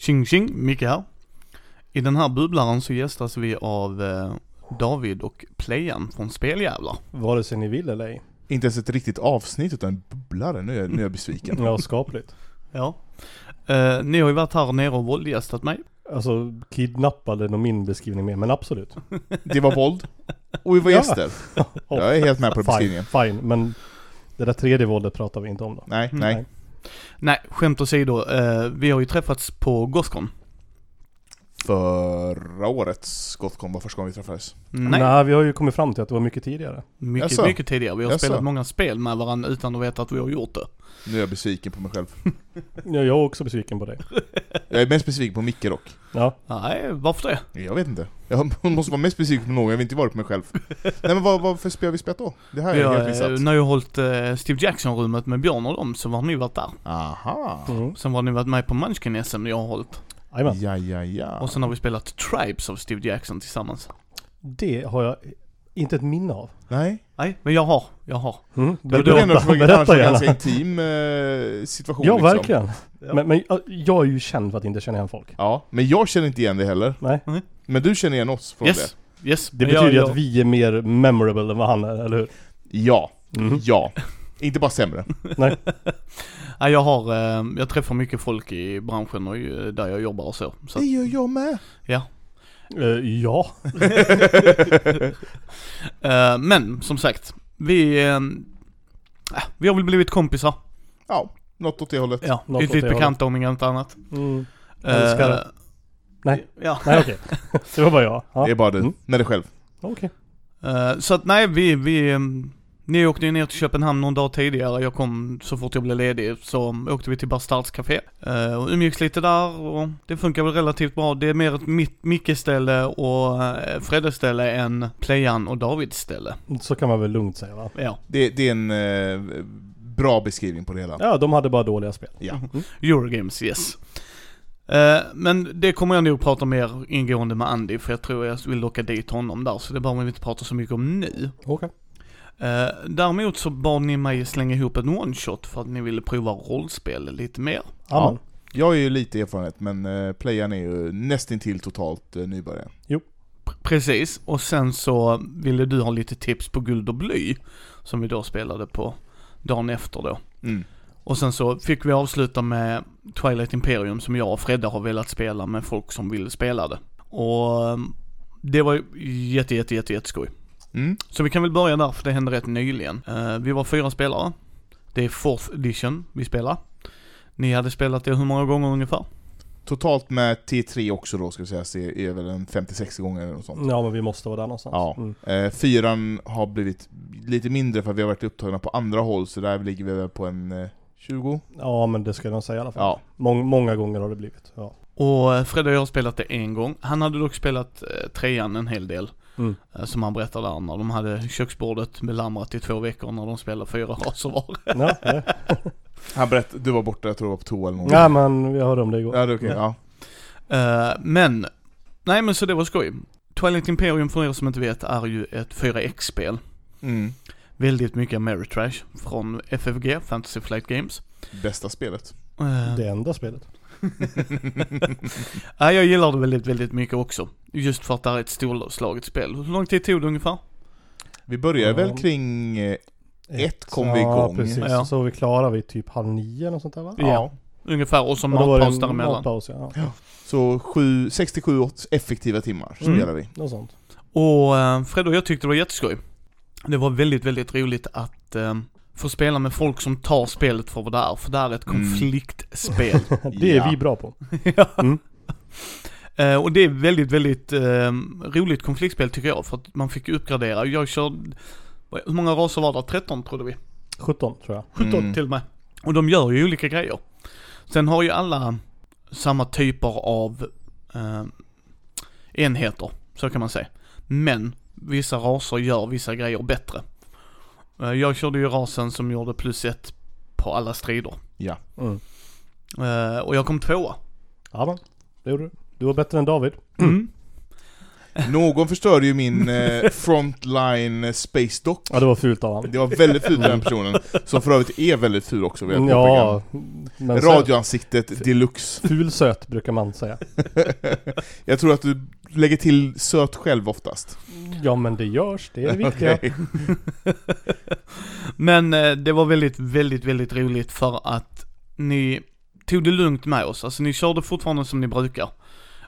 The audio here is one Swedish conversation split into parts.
Tjing tjing, Micke här. I den här bubblaren så gästas vi av eh, David och Playan från Speljävlar. Vare sig ni vill eller ej. Inte ens ett riktigt avsnitt utan en bubblare, nu är nu är jag besviken. Ja, skapligt. Ja. Eh, ni har ju varit här nere och våldgästat mig. Alltså kidnappade nog min beskrivning mer, men absolut. Det var våld, och vi var Ja. gäster. Jag är helt med på fine, beskrivningen. fine, men det där tredje våldet pratar vi inte om då. Nej, Mm. nej. Nej. Nej, skämt åsido. Eh, vi har ju träffats på Gothcon. Förra årets Gothcon var första gången vi träffades. Nej, Nej, vi har ju kommit fram till att det var mycket tidigare. mycket, Jaså? mycket tidigare. Vi har Jaså? spelat många spel med varandra utan att veta att vi har gjort det. Nu är jag besviken på mig själv. Ja, jag är också besviken på dig. Jag är mest besviken på Micke dock. Ja, Nej, varför det? Jag vet inte. Jag måste vara mest besviken på någon, jag vill inte vara på mig själv. Nej men vad, vad för spel har vi spelat då? Det här Vi är har, helt eh, missat. när jag hållit eh, Steve Jackson-rummet med Björn och dem så har ni varit där. Aha. mm. Sen var ni varit med på Munchkin SM jag har hållit. Jajamän. Ja, ja, ja. Och sen har vi spelat Tribes av Steve Jackson tillsammans. Det har jag inte ett minne av. Nej. Nej, men jag har. Jag har. Mm. Det var Det är ändå som en berätta ganska gärna. intim eh, situation Ja, liksom. verkligen. Ja. Men, men jag- är ju känd för att inte känna igen folk. Ja, men jag känner inte igen det heller. Nej. Men du känner igen oss från Yes. Yes. Det Men betyder ju jag, att vi är mer memorable än vad han är, eller hur? det? Ja. Mm. Ja. Inte bara sämre. Nej. Nej, jag har, eh, jag träffar mycket folk i branschen och ju där jag jobbar och så. så Det gör jag med. ja. Eh, ja. Eh, men som sagt, vi, äh, vi har väl blivit kompisar. Ja, något åt det hållet. Ja, Något bekanta om inget annat. Mm. Älskar. Eh, Nej. Ja. Nej okej. det var bara jag. Ja. Det är bara du, Mm. med dig själv. Okej. Eh, så att nej, vi, vi, ehm, ni åkte ju ner till Köpenhamn någon dag tidigare. Jag kom så fort jag blev ledig så åkte vi till Bastards Café uh, och umgicks lite där och det funkar väl relativt bra. Det är mer ett Micke-ställe och uh, Fredde-ställe än Playan och Davids ställe. Så kan man väl lugnt säga va? Ja, Det, det är en eh, bra beskrivning på det hela. Ja, de hade bara dåliga spel. Ja. Eurogames, yes. Eh, men det kommer jag nog prata mer ingående med Andy för jag tror jag vill locka dit honom där så det behöver vi inte prata så mycket om nu. Okej. Eh, däremot så bad ni mig slänga ihop en one-shot för att ni ville prova rollspel lite mer. Ja. Jag har ju lite erfarenhet, men eh, playern är ju nästintill totalt eh, nybörjare. P- Precis, och sen så ville du ha lite tips på guld och bly som vi då spelade på dagen efter då. Mm. Och sen så fick vi avsluta med Twilight Imperium som jag och Fredde har velat spela med folk som vill spela det. Och eh, det var jätte, jätte, jätte, jätteskoj. Mm. Så vi kan väl börja där för det hände rätt nyligen. Eh, vi var fyra spelare. Det är fourth edition vi spelar. Ni hade spelat det hur många gånger ungefär? Totalt med T3 också då ska vi säga, så är väl en 50-60 gånger eller något sånt. Ja, men vi måste vara där någonstans. Ja. Mm. Eh, fyran har blivit lite mindre för att vi har varit upptagna på andra håll, så där ligger vi väl på en eh, 20? ja, men det ska jag säga i alla fall. Ja. Mång, många gånger har det blivit. Ja. Och Fredde och jag har spelat det en gång. Han hade dock spelat eh, trean en hel del. Mm. Eh, som han berättade där när de hade köksbordet belamrat i två veckor när de spelade fyra raser var. Ja, ja. Han berättade, du var borta, jag tror du var på toa eller något. ja, men jag hörde om det igår. Ja, det är okej. Ja. Eh, men, nej men så det var skoj. Twilight Imperium för er som inte vet är ju ett 4X-spel. Mm. Väldigt mycket Ameritrash från FFG, Fantasy Flight Games. Bästa spelet. Eh, Det enda spelet. ja, jag gillar det väldigt, väldigt mycket också. Just för att det är ett storslaget spel. Hur lång tid tog det ungefär? Vi började Ja. väl kring... Eh, Ett kom vi ja, igång. precis. Ja. Så var vi klara vid typ halv nio eller sånt där va? Ja. Ungefär, och så Och matpaus däremellan. matpaus, ja. ja. Så sju, 67 effektiva timmar Mm. spelar vi. Något sånt. Och eh, Fred och jag tyckte det var jätteskoj. Det var väldigt, väldigt roligt att eh, få spela med folk som tar spelet för vad det är, för det är ett Mm. konfliktspel. Det är Ja. vi bra på. ja. Mm. Eh, och det är väldigt, väldigt eh, roligt konfliktspel tycker jag, för att man fick uppgradera. Jag körde, hur många raser var det? 13 trodde vi. 17 tror jag. 17 Mm. till och med. Och de gör ju olika grejer. Sen har ju alla samma typer av eh, enheter, så kan man säga. Men vissa raser gör vissa grejer bättre. Eh, jag körde ju rasen som gjorde plus ett på alla strider. Ja. Mm. Eh, och jag kom tvåa. Ja, det gjorde du. Du var bättre än David. Mm. Någon förstörde ju min eh, Frontline Space Dock. Ja, det var fult av honom. Det var väldigt fult av den personen, som för övrigt är väldigt ful också vill jag Ja, men Radioansiktet deluxe. ful söt brukar man säga. jag tror att du lägger till söt själv oftast. Ja men det görs, det är det viktiga. Okej. Men eh, det var väldigt, väldigt, väldigt roligt för att ni tog det lugnt med oss. Alltså ni körde fortfarande som ni brukar.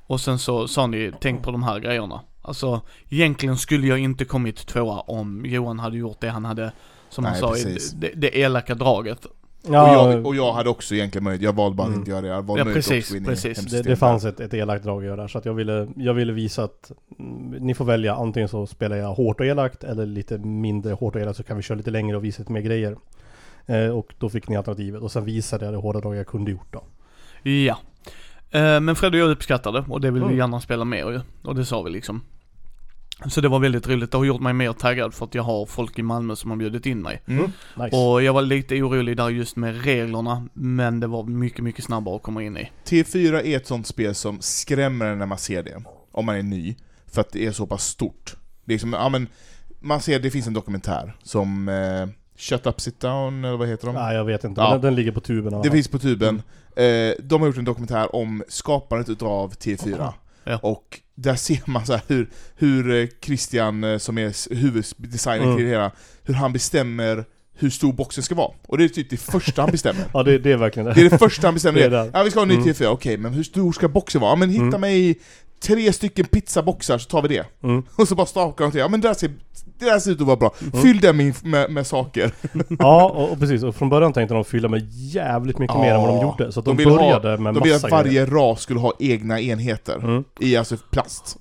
Och sen så sa ni, tänk på de här grejerna. Alltså, egentligen skulle jag inte kommit tvåa om Johan hade gjort det han hade, som han sa, precis. det, det elaka draget. Ja, och, jag, och jag hade också egentligen möjlighet, jag valde bara att Mm. inte göra det. Jag valde Ja, precis, precis. det, det fanns ett, ett elakt drag att göra så att jag ville, jag ville visa att mm, ni får välja antingen så spelar jag hårt och elakt eller lite mindre hårt och elakt så kan vi köra lite längre och visa lite mer grejer. Eh, och då fick ni alternativet och sen visade jag det hårda drag jag kunde gjort då. Ja. Eh, Men Fred och jag uppskattade och det vill vi Mm. gärna spela mer ju. Och det sa vi liksom. Så det var väldigt roligt, det har gjort mig mer taggad för att jag har folk i Malmö som har bjudit in mig. Mm. Nice. Och jag var lite orolig där just med reglerna, men det var mycket, mycket snabbare att komma in i. T4 är ett sånt spel som skrämmer när man ser det, om man är ny, för att det är så pass stort. Det är som, ja men, man ser, det finns en dokumentär som eh, Shut Up Sit Down, eller vad heter de? Nej jag vet inte, Ja. den, den ligger på tuben. Det finns på tuben. Eh, de har gjort en dokumentär om skapandet utav T4. Ja. Och där ser man så hur, hur eh, Christian, eh, som är huvuddesignern Mm. till det hela, hur han bestämmer hur stor boxen ska vara. Och det är typ det första han bestämmer. Ja det, det är verkligen det. Det är det första han bestämmer. Det är Det ja, vi ska ha en ny Mm. T4, okej, men hur stor ska boxen vara? Ja, men hitta Mm. mig tre stycken pizzaboxar så tar vi det. Mm. Och så bara stakar de till, ja men det där ser, det där ser ut att vara bra. Mm. Fyll den med, med, med saker. Ja och, och precis, och från början tänkte de fylla med jävligt mycket mer än vad de Ja. gjorde. Så att De de, vill ha- började med De massa att varje grejer. ras skulle ha egna enheter. Mm. I alltså plast.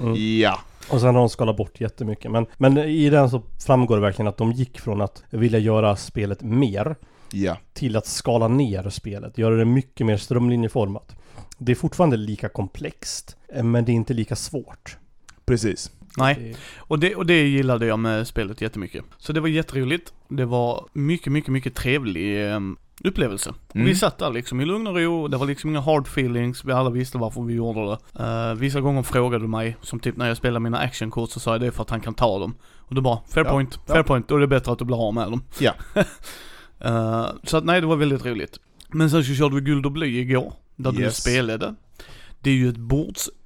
Mm. Ja. Och sen har de skalat bort jättemycket. Men, men i den så framgår det verkligen att de gick från att vilja göra spelet mer Ja. till att skala ner spelet. Göra det mycket mer strömlinjeformat. Det är fortfarande lika komplext, men det är inte lika svårt. Precis. Nej, och det, och det gillade jag med spelet jättemycket. Så det var jätteroligt. Det var mycket, mycket, mycket trevlig eh, upplevelse. Mm. Vi satt där liksom i lugn och ro, det var liksom inga hard feelings, vi alla visste varför vi gjorde det. Eh, vissa gånger frågade du mig, som typ när jag spelade mina actionkort så sa jag det är för att han kan ta dem. Och du bara, fair Ja, point, fair ja. point, då är det bättre att du blir av med dem. Ja. Eh, så att nej, det var väldigt roligt. Men sen så körde vi guld och bly igår, där du Yes. spelade. Det är ju ett bordsfigursrollspel.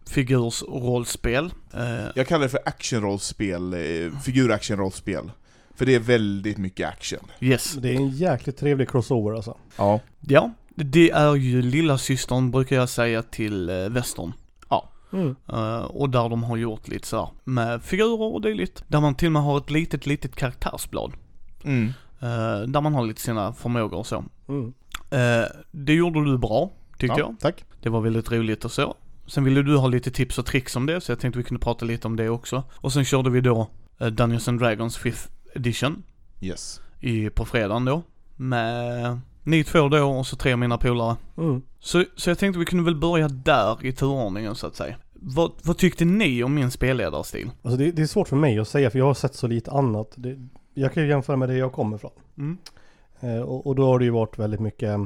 Eh, Jag kallar det för actionrollspel, eh, figur-actionrollspel. För det är väldigt mycket action. yes. Det är en jäkligt trevlig crossover alltså. Ja. Ja, det är ju lilla systern brukar jag säga till uh, västern. Mm. Eh, och där de har gjort lite så här med figurer och dylikt. Där man till och med har ett litet, litet karaktärsblad. Mm. eh, där man har lite sina förmågor och så. Mm. Eh, det gjorde du bra, tyckte ja, jag. Tack. Det var väldigt roligt och så. Sen ville du ha lite tips och tricks om det, så jag tänkte vi kunde prata lite om det också. Och sen körde vi då uh, Dungeons and Dragons 5th edition Yes. i, på fredagen då. Med ni två då och så tre av mina polare. Mm. Så, så jag tänkte vi kunde väl börja där i turordningen så att säga. Vad, vad tyckte ni om min spelledarstil? Alltså det, det är svårt för mig att säga för jag har sett så lite annat. Det, jag kan ju jämföra med det jag kommer ifrån. Mm. Eh, och, och då har det ju varit väldigt mycket eh,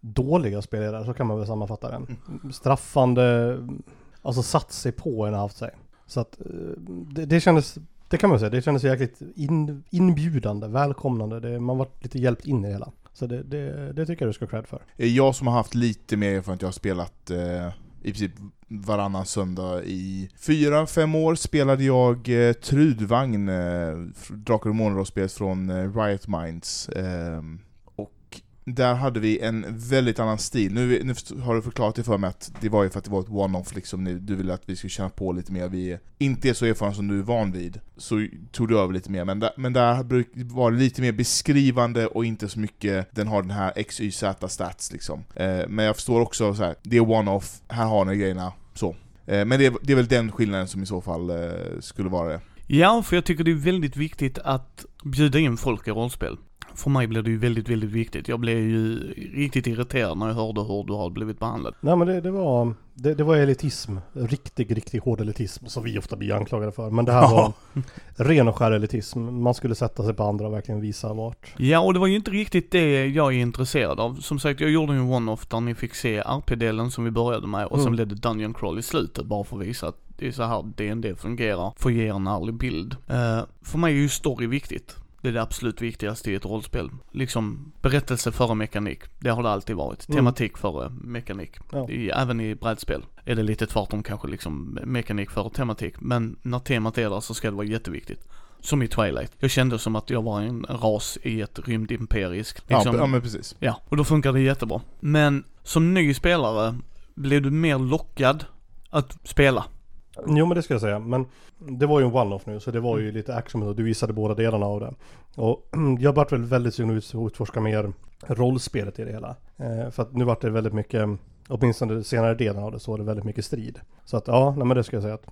dåliga spelledare, så kan man väl sammanfatta den. Straffande, alltså satt sig på en haft sig. Så att eh, det, det kändes, det kan man säga, det kändes jäkligt in, inbjudande, välkomnande. Det, man var lite hjälpt in i det hela. Så det, det, det tycker jag du ska ha cred för. Jag som har haft lite mer erfarenhet, jag har spelat eh, i princip varannan söndag i fyra, fem år spelade jag eh, Trudvagn, eh, Drakar och Månrollspelet från eh, Riot Minds. Eh, där hade vi en väldigt annan stil. Nu, nu har du förklarat det för mig att det var ju för att det var ett one-off liksom, nu, du ville att vi skulle känna på lite mer, vi inte är så erfarna som du är van vid. Så tog du över lite mer, men där, men där var det lite mer beskrivande och inte så mycket, den har den här XYZ stats liksom. Eh, men jag förstår också så här, det är one-off, här har ni grejerna, så. Eh, men det är, det är väl den skillnaden som i så fall eh, skulle vara det. Ja, för jag tycker det är väldigt viktigt att bjuda in folk i rollspel. För mig blir det ju väldigt, väldigt viktigt. Jag blev ju riktigt irriterad när jag hörde hur du har blivit behandlad. Nej men det, det var, det, det var elitism. Riktig, riktig hård elitism som vi ofta blir anklagade för. Men det här var ren och skär elitism. Man skulle sätta sig på andra och verkligen visa vart. Ja, och det var ju inte riktigt det jag är intresserad av. Som sagt, jag gjorde ju en one-off där ni fick se RP-delen som vi började med och sen Mm. blev det Dungeon Crawl i slutet bara för att visa att det är så här D&D fungerar, för att ge en ärlig bild. Eh, för mig är ju story viktigt. Det är det absolut viktigaste i ett rollspel. Liksom berättelse före mekanik. Det har det alltid varit. Mm. Tematik före mekanik. Ja. I, även i brädspel är det lite tvärtom kanske liksom mekanik före tematik. Men när temat är där så ska det vara jätteviktigt. Som i Twilight. Jag kände som att jag var en ras i ett rymdimperisk. Ja, Liksom, ja men precis. Ja, och då funkar det jättebra. Men som ny spelare blev du mer lockad att spela. Jo men det ska jag säga. Men det var ju en one-off nu så det var ju lite action och du visade båda delarna av det. Och jag vart väl väldigt sugen att utforska mer rollspelet i det hela. Eh, för att nu vart det väldigt mycket, åtminstone senare delen av det, så var det väldigt mycket strid. Så att ja, nej men det ska jag säga att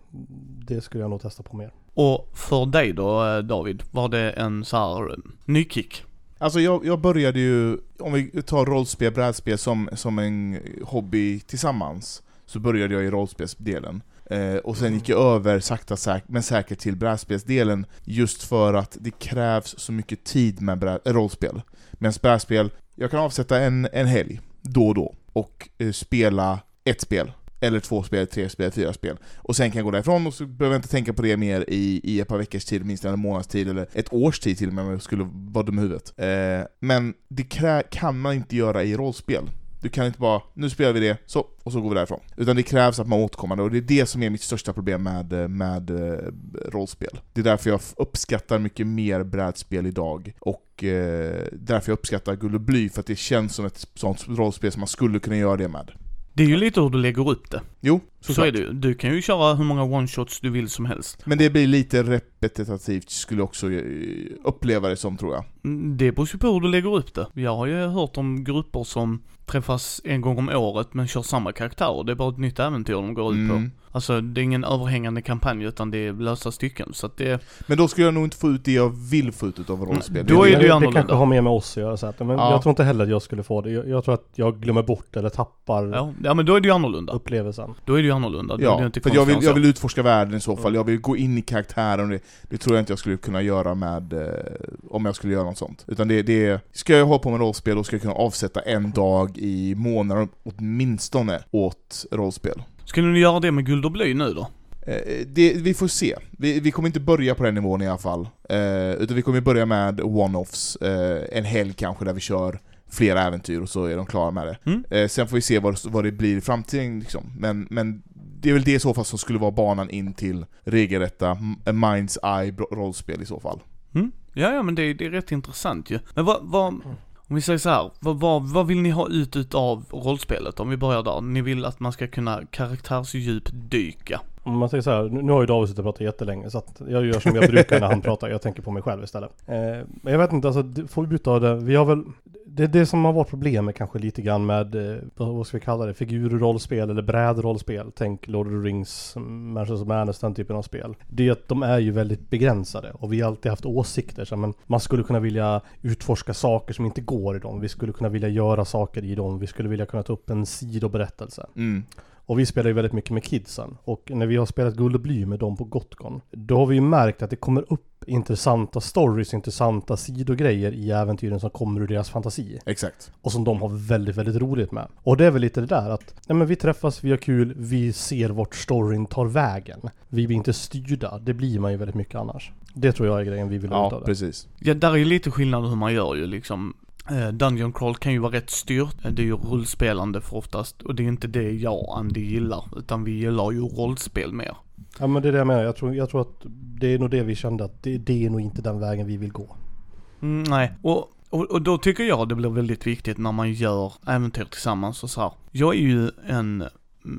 det skulle jag nog testa på mer. Och för dig då eh, David, var det en så här eh, ny kick? Alltså jag, jag började ju, om vi tar rollspel, brädspel som, som en hobby tillsammans, så började jag i rollspelsdelen. Eh, och sen gick jag över sakta säk- men säkert till brädspelsdelen, just för att det krävs så mycket tid med brä- eh, rollspel. Medan brädspel, jag kan avsätta en, en helg, då och då, och eh, spela ett spel. Eller två spel, tre spel, fyra spel. Och sen kan jag gå därifrån och så behöver jag inte tänka på det mer i, i ett par veckors tid, minst en månads tid, eller ett års tid till och med om jag skulle vara dum i huvudet. Eh, men det kan man inte göra i rollspel. Du kan inte bara, nu spelar vi det, så, och så går vi därifrån. Utan det krävs att man återkommande, och det är det som är mitt största problem med, eh, med eh, rollspel. Det är därför jag uppskattar mycket mer brädspel idag, och eh, därför jag uppskattar Guld och Bly, för att det känns som ett sånt rollspel som man skulle kunna göra det med. Det är ju lite hur du lägger upp det. Jo, Så, såklart. är det ju. Du kan ju köra hur många one-shots du vill som helst. Men det blir lite repetitivt, skulle också eh, uppleva det som tror jag. Mm, Det beror ju på hur du lägger upp det. Jag har ju hört om grupper som träffas en gång om året men kör samma karaktär. Det är bara ett nytt äventyr de går ut Mm. Alltså det är ingen överhängande kampanj utan det är lösa stycken. Så att det, Men då skulle jag nog inte få ut det jag vill få ut av rollspel. Mm, då är det, det ju det annorlunda. kanske har mer med oss att göra så att, men Ja. jag tror inte heller att jag skulle få det. Jag, jag tror att jag glömmer bort eller tappar ja, ja men då är det ju annorlunda. upplevelsen. Då är det ju annorlunda. Då är det Ja, inte för jag vill, jag vill utforska världen i så fall, Mm. jag vill gå in i karaktären och det, det tror jag inte jag skulle kunna göra med eh, om jag skulle göra något sånt. Utan det, det ska jag hålla på med rollspel, då ska jag kunna avsätta en dag i månaden åtminstone åt rollspel. Skulle ni göra det med guld och bly nu då? Eh, det, vi får se. Vi, vi kommer inte börja på den nivån i alla fall. Eh, utan vi kommer börja med one-offs, eh, en helg kanske där vi kör flera äventyr och så är de klara med det. Mm. Eh, sen får vi se vad, vad det blir i framtiden liksom. Men, men det är väl det i så fall som skulle vara banan in till regelrätta M- Minds Eye rollspel i så fall. Mm? Ja, ja men det, det är rätt intressant ju. Men vad, vad om vi säger så här, vad, vad, vad vill ni ha ut utav rollspelet? Om vi börjar där. Ni vill att man ska kunna karaktärsdjupdyka. Om man säger så här, nu har ju David suttit och pratat jättelänge så att jag gör som jag brukar när han pratar, jag tänker på mig själv istället. Eh, men jag vet inte, alltså får vi byta av det, vi har väl det, det som har varit problemet kanske lite grann med, eh, vad ska vi kalla det, figurrollspel eller brädrollspel. Tänk Lord of the Rings, Mansions of Madness, den typen av spel. Det är att de är ju väldigt begränsade och vi har alltid haft åsikter. Så men man skulle kunna vilja utforska saker som inte går i dem. Vi skulle kunna vilja göra saker i dem. Vi skulle vilja kunna ta upp en sidoberättelse. Mm. Och vi spelar ju väldigt mycket med kidsen. Och när vi har spelat Guld och Bly med dem på Gotcon, då har vi ju märkt att det kommer upp intressanta stories, intressanta sidogrejer i äventyren som kommer ur deras fantasi. Exakt. Och som de har väldigt, väldigt roligt med. Och det är väl lite det där att, nej men vi träffas, vi har kul, vi ser vart storyn tar vägen. Vi blir inte styrda, det blir man ju väldigt mycket annars. Det tror jag är grejen vi vill ha ut Ja, av det. precis. Ja, där är ju lite skillnad hur man gör ju liksom. Eh, Dungeon crawl kan ju vara rätt styrt. Eh, Det är ju rullspelande för oftast. Och det är inte det jag och Andy gillar. Utan vi gillar ju rollspel mer. Ja men det är det jag menar, jag tror, jag tror att det är nog det vi kände att det, det är nog inte den vägen vi vill gå. Mm, nej, och, och, och då tycker jag det blir väldigt viktigt när man gör äventyr tillsammans och så här. Jag är ju en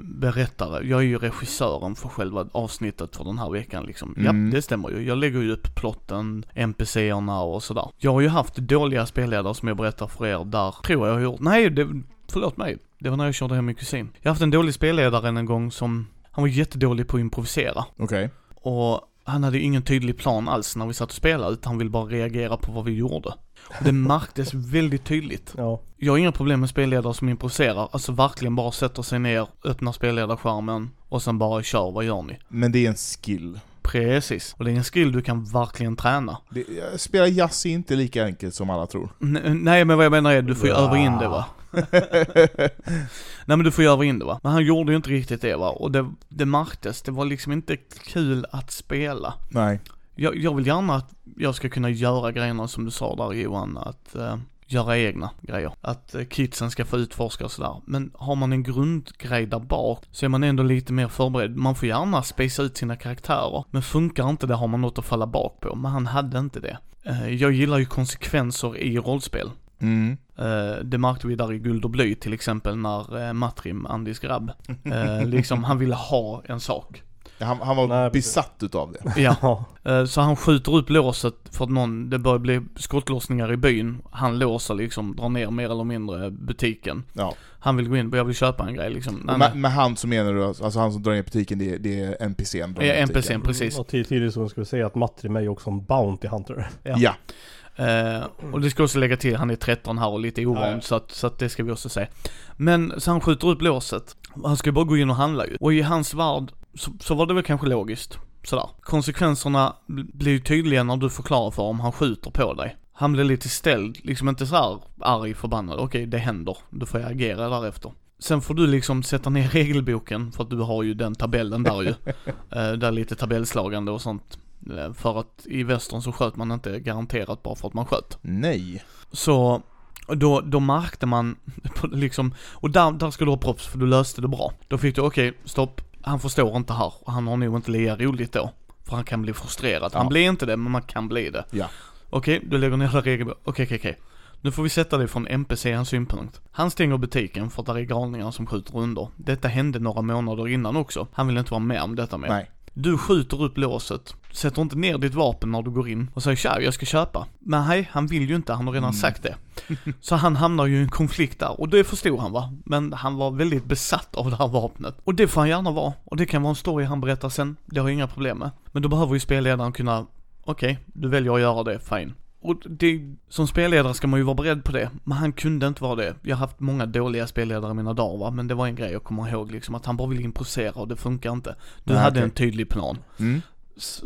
berättare, jag är ju regissören för själva avsnittet för den här veckan liksom. Mm. Ja, det stämmer ju. Jag lägger ju upp plotten, NPCerna och sådär. Jag har ju haft dåliga spelledare som jag berättar för er där, tror jag har gjort, nej, det, förlåt mig. Det var när jag körde hem min kusin. Jag har haft en dålig spelledare en gång som, han var jättedålig på att improvisera. Okej. Och han hade ingen tydlig plan alls när vi satt och spelade, utan han ville bara reagera på vad vi gjorde. Och det märktes väldigt tydligt. Ja. Jag har inga problem med spelledare som improviserar, alltså verkligen bara sätter sig ner, öppnar spelledarskärmen och sen bara kör, vad gör ni? Men det är en skill. Precis. Och det är en skill du kan verkligen träna. Det, spela jazz är inte lika enkelt som alla tror. N- nej men vad jag menar är, du får ju Ja. öva in det va? Nej men du får ju öva in det va. Men han gjorde ju inte riktigt det va. Och det, det märktes, det var liksom inte kul att spela. Nej. Jag, jag vill gärna att jag ska kunna göra grejerna som du sa där Johan, att eh, göra egna grejer. Att eh, kidsen ska få utforska och sådär. Men har man en grundgrej där bak så är man ändå lite mer förberedd. Man får gärna spacea ut sina karaktärer. Men funkar inte det har man något att falla bak på. Men han hade inte det. Eh, jag gillar ju konsekvenser i rollspel. Mm. Eh, det märkte vi där i Guld och Bly till exempel när uh, Matrim, Andis grabb, eh, liksom han ville ha en sak. Ja, Han, han var Nej, besatt utav det. Ja. Eh, Så han skjuter upp låset för att någon, det börjar bli skottlossningar i byn. Han låser liksom, drar ner mer eller mindre butiken. Ja. Han vill gå in, jag vill köpa en grej liksom. Nej, med, med han så menar du, alltså han som drar ner butiken, det är, det är NPCn Ja, NPCn, precis. Och tid- tidigt så ska vi säga att Matrim är ju också en Bounty Hunter. Ja. Ja. Eh, och det ska också lägga till, han är 13 här och lite ovan, Ja, så, att, så att det ska vi också säga. Men, så han skjuter upp låset. Han ska ju bara gå in och handla ju. Och i hans värld, så, så var det väl kanske logiskt. Sådär. Konsekvenserna bl- blir ju tydliga när du förklarar för om han skjuter på dig. Han blir lite ställd, liksom inte så här arg, förbannad. Okej, det händer. Då får jag agera därefter. Sen får du liksom sätta ner regelboken, för att du har ju den tabellen där ju. Eh, där är lite tabellslagande och sånt. Eh, För att i västern så sköt man inte garanterat bara för att man sköt. Nej. Så då, då märkte man liksom, och där, där ska du ha props för du löste det bra. Då fick du, okej, stopp, han förstår inte här och han har nog inte lika roligt då. För han kan bli frustrerad. Han Ja. blir inte det, men man kan bli det. Ja. Okej, du lägger ner regeln, okej, okej, okej. Nu får vi sätta det från NPCns synpunkt. Han stänger butiken för att det är galningar som skjuter under. Detta hände några månader innan också. Han vill inte vara med om detta mer. Nej. Du skjuter upp låset, sätter inte ner ditt vapen när du går in och säger tja, jag ska köpa. Men nej, han vill ju inte, han har redan Mm. sagt det. Så han hamnar ju i en konflikt där, och det förstod han va. Men han var väldigt besatt av det här vapnet. Och det får han gärna vara, och det kan vara en story han berättar sen, det har jag inga problem med. Men då behöver ju spelledaren kunna, okej, du väljer att göra det, fine. Och det, som spelledare ska man ju vara beredd på det, men han kunde inte vara det. Jag har haft många dåliga spelledare i mina dagar va, men det var en grej jag kommer ihåg liksom, att han bara ville imposera och det funkar inte. Du Nej, hade okej. en tydlig plan. Mm.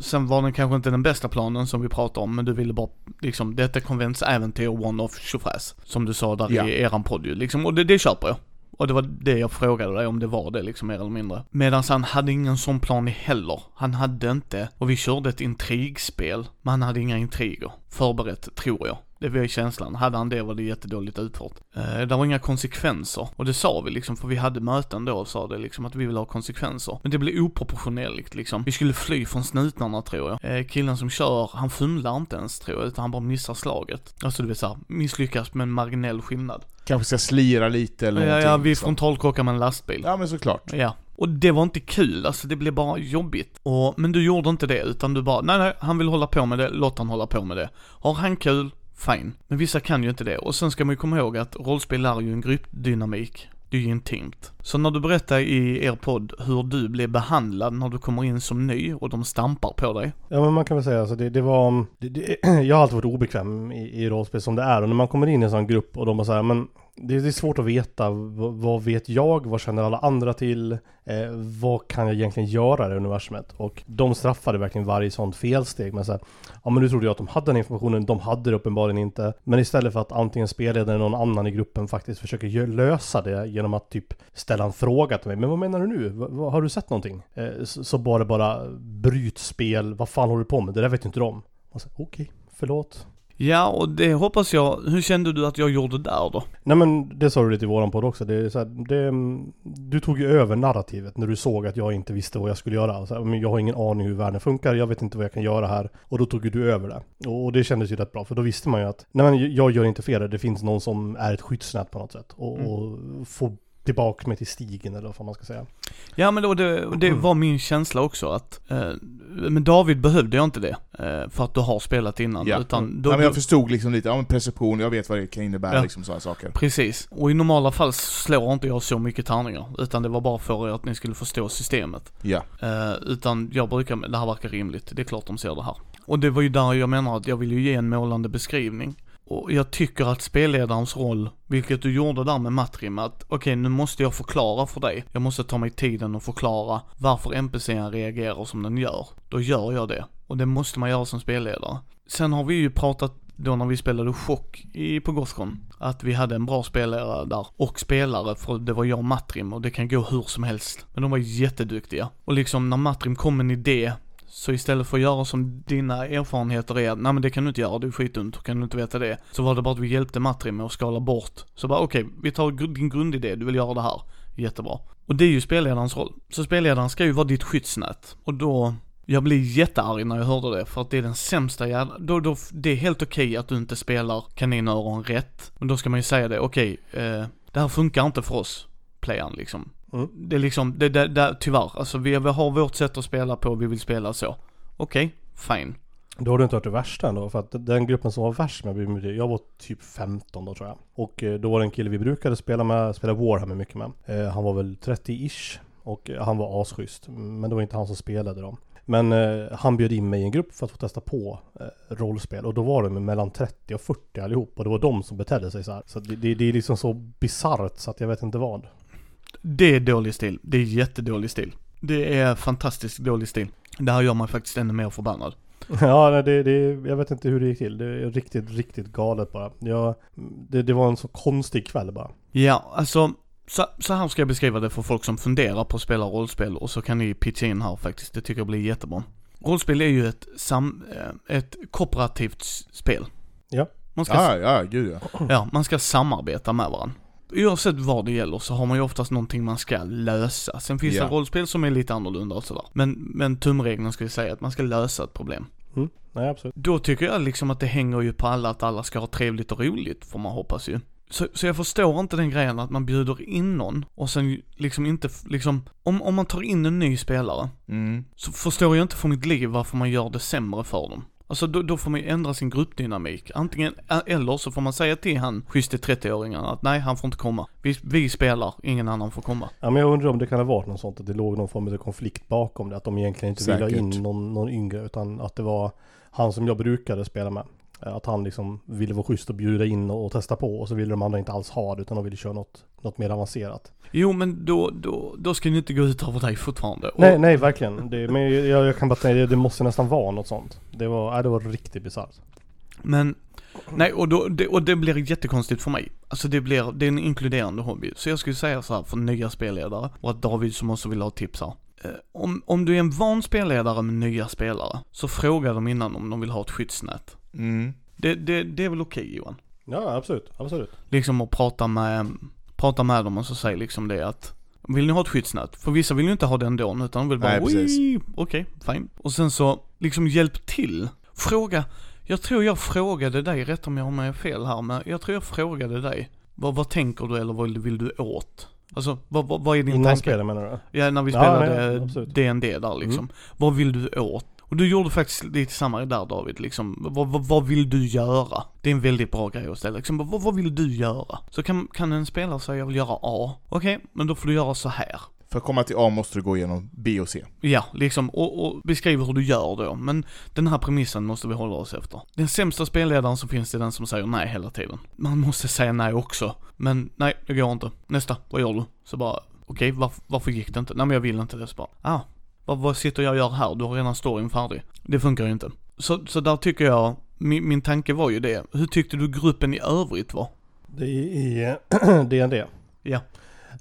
Sen var den kanske inte den bästa planen som vi pratade om, men du ville bara, liksom, detta konventsäventyr one-off tjofräs. Som du sa där Ja. i eran podd ju, liksom, och det, det köper jag. Och det var det jag frågade dig om det var det liksom mer eller mindre. Medan han hade ingen sån plan i heller. Han hade inte, och vi körde ett intrigspel, men han hade inga intriger. Förberett, tror jag. Det var ju känslan. Hade han det var det jättedåligt utfört. Eh, det var inga konsekvenser. Och det sa vi liksom, för vi hade möten då och sa det liksom att vi vill ha konsekvenser. Men det blev oproportionerligt liksom. Vi skulle fly från snutnarna tror jag. Eh, killen som kör, han fumlar inte ens tror jag, utan han bara missar slaget. Alltså du vet såhär, misslyckas med en marginell skillnad. Kanske ska slira lite eller Ja, ja, vi liksom. frontalkrockar med en lastbil. Ja men såklart. Ja. Och det var inte kul, alltså det blev bara jobbigt. Och, men du gjorde inte det, utan du bara, nej nej, han vill hålla på med det, låt han hålla på med det. Har han kul, fine. Men vissa kan ju inte det. Och sen ska man ju komma ihåg att rollspel är ju en gruppdynamik. Det är ju intimt. Så när du berättar i er podd hur du blev behandlad när du kommer in som ny och de stampar på dig. Ja men man kan väl säga alltså det, det var, det, det, jag har alltid varit obekväm i, i rollspel som det är och när man kommer in i en sån grupp och de bara säger men det, är svårt att veta, vad, vet jag, vad känner alla andra till, eh, vad kan jag egentligen göra i universumet? Och de straffade verkligen varje sånt felsteg med så här, ja men nu trodde jag att de hade den informationen, de hade det uppenbarligen inte. Men istället för att antingen spelledaren eller någon annan i gruppen faktiskt försöker lösa det genom att typ ställa en fråga till mig, men vad menar du nu? V har du sett någonting? Eh, så, så bara bara bryt spel, vad fan håller du på med? Det där vet ju inte de. Okej, okay, Okej, förlåt. Ja, och det hoppas jag, hur kände du att jag gjorde där då? Nej men det sa du lite i våran podd också. Det är så här, det, du tog ju över narrativet när du såg att jag inte visste vad jag skulle göra. Så här, men jag har ingen aning hur världen funkar, jag vet inte vad jag kan göra här. Och då tog ju du över det. Och, det kändes ju rätt bra, för då visste man ju att nej men jag gör inte fel, det finns någon som är ett skyddsnät på något sätt. Och, Mm. och få tillbaka mig till stigen eller vad man ska säga. Ja men då, det, det var min känsla också att, eh, men David behövde jag inte det, eh, för att du har spelat innan. Ja. Utan då, ja, men jag förstod liksom lite, ja men precision, jag vet vad det kan innebära Ja. liksom sådana saker. Precis. Och i normala fall slår inte jag så mycket tärningar, utan det var bara för att ni skulle förstå systemet. Ja. Eh, utan jag brukar, det här verkar rimligt, det är klart de ser det här. Och det var ju där jag menar att jag vill ju ge en målande beskrivning. Och jag tycker att spelledarens roll, vilket du gjorde där med Matrim, att okej nu måste jag förklara för dig. Jag måste ta mig tiden och förklara varför NPCn reagerar som den gör. Då gör jag det. Och det måste man göra som spelledare. Sen har vi ju pratat då när vi spelade Chock i, på Gothcon, att vi hade en bra spelare där och spelare, för det var jag och Matrim och det kan gå hur som helst. Men de var jätteduktiga. Och liksom när Matrim kom med en idé så istället för att göra som dina erfarenheter är, nej men det kan du inte göra, det är skitdumt, kan du inte veta det? Så var det bara att vi hjälpte Matri med att skala bort. Så bara okej, okay, vi tar din grundidé, du vill göra det här. Jättebra. Och det är ju spelledarens roll. Så spelledaren ska ju vara ditt skyddsnät. Och då, jag blir jättearg när jag hörde det, för att det är den sämsta jävla, då, då, det är helt okej okay att du inte spelar kaninöron rätt. Men då ska man ju säga det, okej, okay, eh, det här funkar inte för oss, playern liksom. Mm. Det är liksom, det, det, det, tyvärr, alltså vi, vi har vårt sätt att spela på, vi vill spela så. Okej, okay, fine. Då har du inte hört det värsta ändå, för att den gruppen som var värst med BMD, jag var typ 15 då tror jag. Och eh, då var det en kille vi brukade spela med, spela Warhammer mycket med. Eh, han var väl 30-ish och han var asschysst. Men det var inte han som spelade dem. Men eh, han bjöd in mig i en grupp för att få testa på eh, rollspel och då var de mellan 30 och 40 allihop och det var de som betedde sig så här. Så det, det, det är liksom så bisarrt så att jag vet inte vad. Det är dålig stil. Det är jättedålig stil. Det är fantastiskt dålig stil. Det här gör mig faktiskt ännu mer förbannad. Ja, det, det, jag vet inte hur det gick till. Det är riktigt, riktigt galet bara. Jag, det, det var en så konstig kväll bara. Ja, alltså så, så här ska jag beskriva det för folk som funderar på att spela rollspel och så kan ni pitcha in här faktiskt. Det tycker jag blir jättebra. Rollspel är ju ett, sam, eh, ett kooperativt spel. Ja. Man ska, ja, ja, gud ja. Ja, man ska samarbeta med varandra. Oavsett vad det gäller så har man ju oftast någonting man ska lösa. Sen finns ja. det rollspel som är lite annorlunda och sådär. Men, men tumregeln ju säga att man ska lösa ett problem. Mm. Nej, absolut. Då tycker jag liksom att det hänger ju på alla att alla ska ha trevligt och roligt, får man hoppas ju. Så, så jag förstår inte den grejen att man bjuder in någon och sen liksom inte, liksom, om, om man tar in en ny spelare, mm. så förstår jag inte för mitt liv varför man gör det sämre för dem. Alltså då, då, får man ju ändra sin gruppdynamik. Antingen, eller så får man säga till han schysste 30-åringen att nej, han får inte komma. Vi, vi spelar, ingen annan får komma. Ja men jag undrar om det kan ha varit något sånt, att det låg någon form av konflikt bakom det. Att de egentligen inte Säkert. ville ha in någon, någon yngre, utan att det var han som jag brukade spela med. Eh, att han liksom ville vara schysst och bjuda in och, testa på och så ville de andra inte alls ha det utan de ville köra något, något mer avancerat. Jo men då, då, då ska ni inte gå ut över dig fortfarande. Och... Nej, nej verkligen. Det, men jag, jag kan bara säga det måste nästan vara något sånt. Det var, nej, det var riktigt bisarrt. Men, nej och, då, det, och det blir jättekonstigt för mig. Alltså det blir, det är en inkluderande hobby. Så jag skulle säga så här för nya spelledare och att David som också vill ha tips här. Eh, om, om du är en van spelledare med nya spelare, så fråga dem innan om de vill ha ett skyddsnät. Mm. Det, det, det är väl okej okay, Johan? Ja, absolut. Absolut. Liksom att prata med, prata med dem och så säga liksom det att vill ni ha ett skyddsnät? För vissa vill ju inte ha det ändå, utan de vill bara okej, okay, fine. Och sen så, liksom hjälp till. Fråga, jag tror jag frågade dig, rätt om jag har med fel här, men jag tror jag frågade dig. Vad, vad tänker du eller vad vill du åt? Alltså, vad, vad, vad är din Innan tanke? Innan spelet menar du? Ja, när vi spelade ja, DND där liksom. Mm. Vad vill du åt? Och du gjorde faktiskt lite samma där David, liksom, vad, vad, vad, vill du göra? Det är en väldigt bra grej att ställa, liksom, vad, vad vill du göra? Så kan, kan en spelare säga, jag vill göra A. Okej, okay, men då får du göra så här. För att komma till A måste du gå igenom B och C. Ja, liksom, och, och beskriva hur du gör då. Men den här premissen måste vi hålla oss efter. Den sämsta spelledaren som finns är den som säger nej hela tiden. Man måste säga nej också. Men nej, det går inte. Nästa, vad gör du? Så bara, okej, okay, varför, varför gick det inte? Nej men jag vill inte det. Så bara, ah, vad, vad sitter jag och gör här? Du har redan storyn färdig. Det funkar ju inte. Så, så där tycker jag, min, min tanke var ju det. Hur tyckte du gruppen i övrigt var? Det är DND. Ja.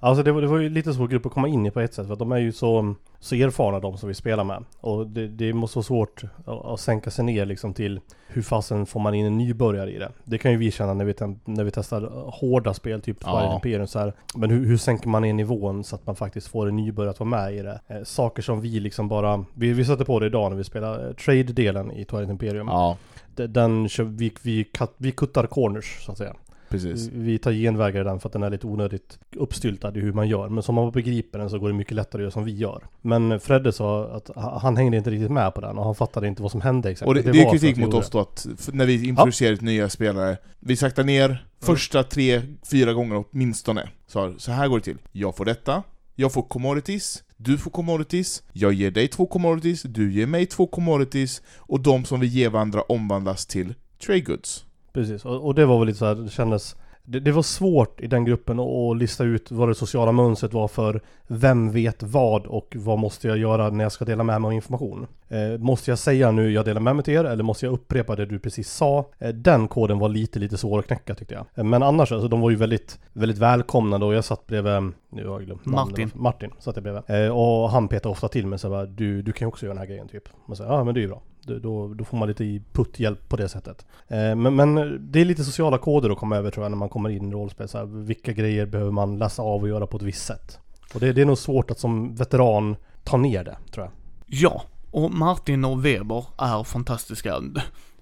Alltså det var, det var ju lite svår grupp att komma in i på ett sätt för att de är ju så, så erfarna de som vi spelar med. Och det, det måste vara svårt att, att sänka sig ner liksom till hur fasen får man in en nybörjare i det. Det kan ju vi känna när vi, när vi testar hårda spel, typ ja. Imperium så här. Men hur, hur sänker man ner nivån så att man faktiskt får en nybörjare att vara med i det? Eh, saker som vi liksom bara, vi, vi satte på det idag när vi spelade eh, trade-delen i Twilight Imperium. Ja. Den, vi, vi, cut, vi kuttar corners så att säga. Precis. Vi tar genvägar i den för att den är lite onödigt uppstyltad i hur man gör. Men som man begriper den så går det mycket lättare att göra som vi gör. Men Fredde sa att han hängde inte riktigt med på den och han fattade inte vad som hände exakt. Och det, det, det är kritik mot oss då att när vi introducerar ja. nya spelare, vi saktar ner första tre, fyra gånger åtminstone. Så, så här går det till. Jag får detta, jag får commodities, du får commodities, jag ger dig två commodities, du ger mig två commodities, och de som vi ger varandra omvandlas till trade goods. Precis, och, och, det var väl lite så här, det kändes det, det var svårt i den gruppen att, lista ut vad det sociala mönstret var för vem vet vad och vad måste jag göra när jag ska dela med mig av information. Eh, måste jag säga nu jag delar med mig till er eller måste jag upprepa det du precis sa? Eh, den koden var lite, lite svår att knäcka tyckte jag. Eh, men annars, alltså de var ju väldigt, väldigt välkomnande och jag satt bredvid, nu har jag glömt. Martin. Martin satt jag bredvid. Eh, och han petade ofta till mig så bara, du, du kan ju också göra den här grejen typ. Man säger, ja men det är ju bra. Då, då, får man lite putthjälp på det sättet. Eh, men, men det är lite sociala koder att komma över tror jag när man kommer in i rollspel. Så här, vilka grejer behöver man läsa av och göra på ett visst sätt? Och det, det är nog svårt att som veteran ta ner det, tror jag. Ja, och Martin och Weber är fantastiska.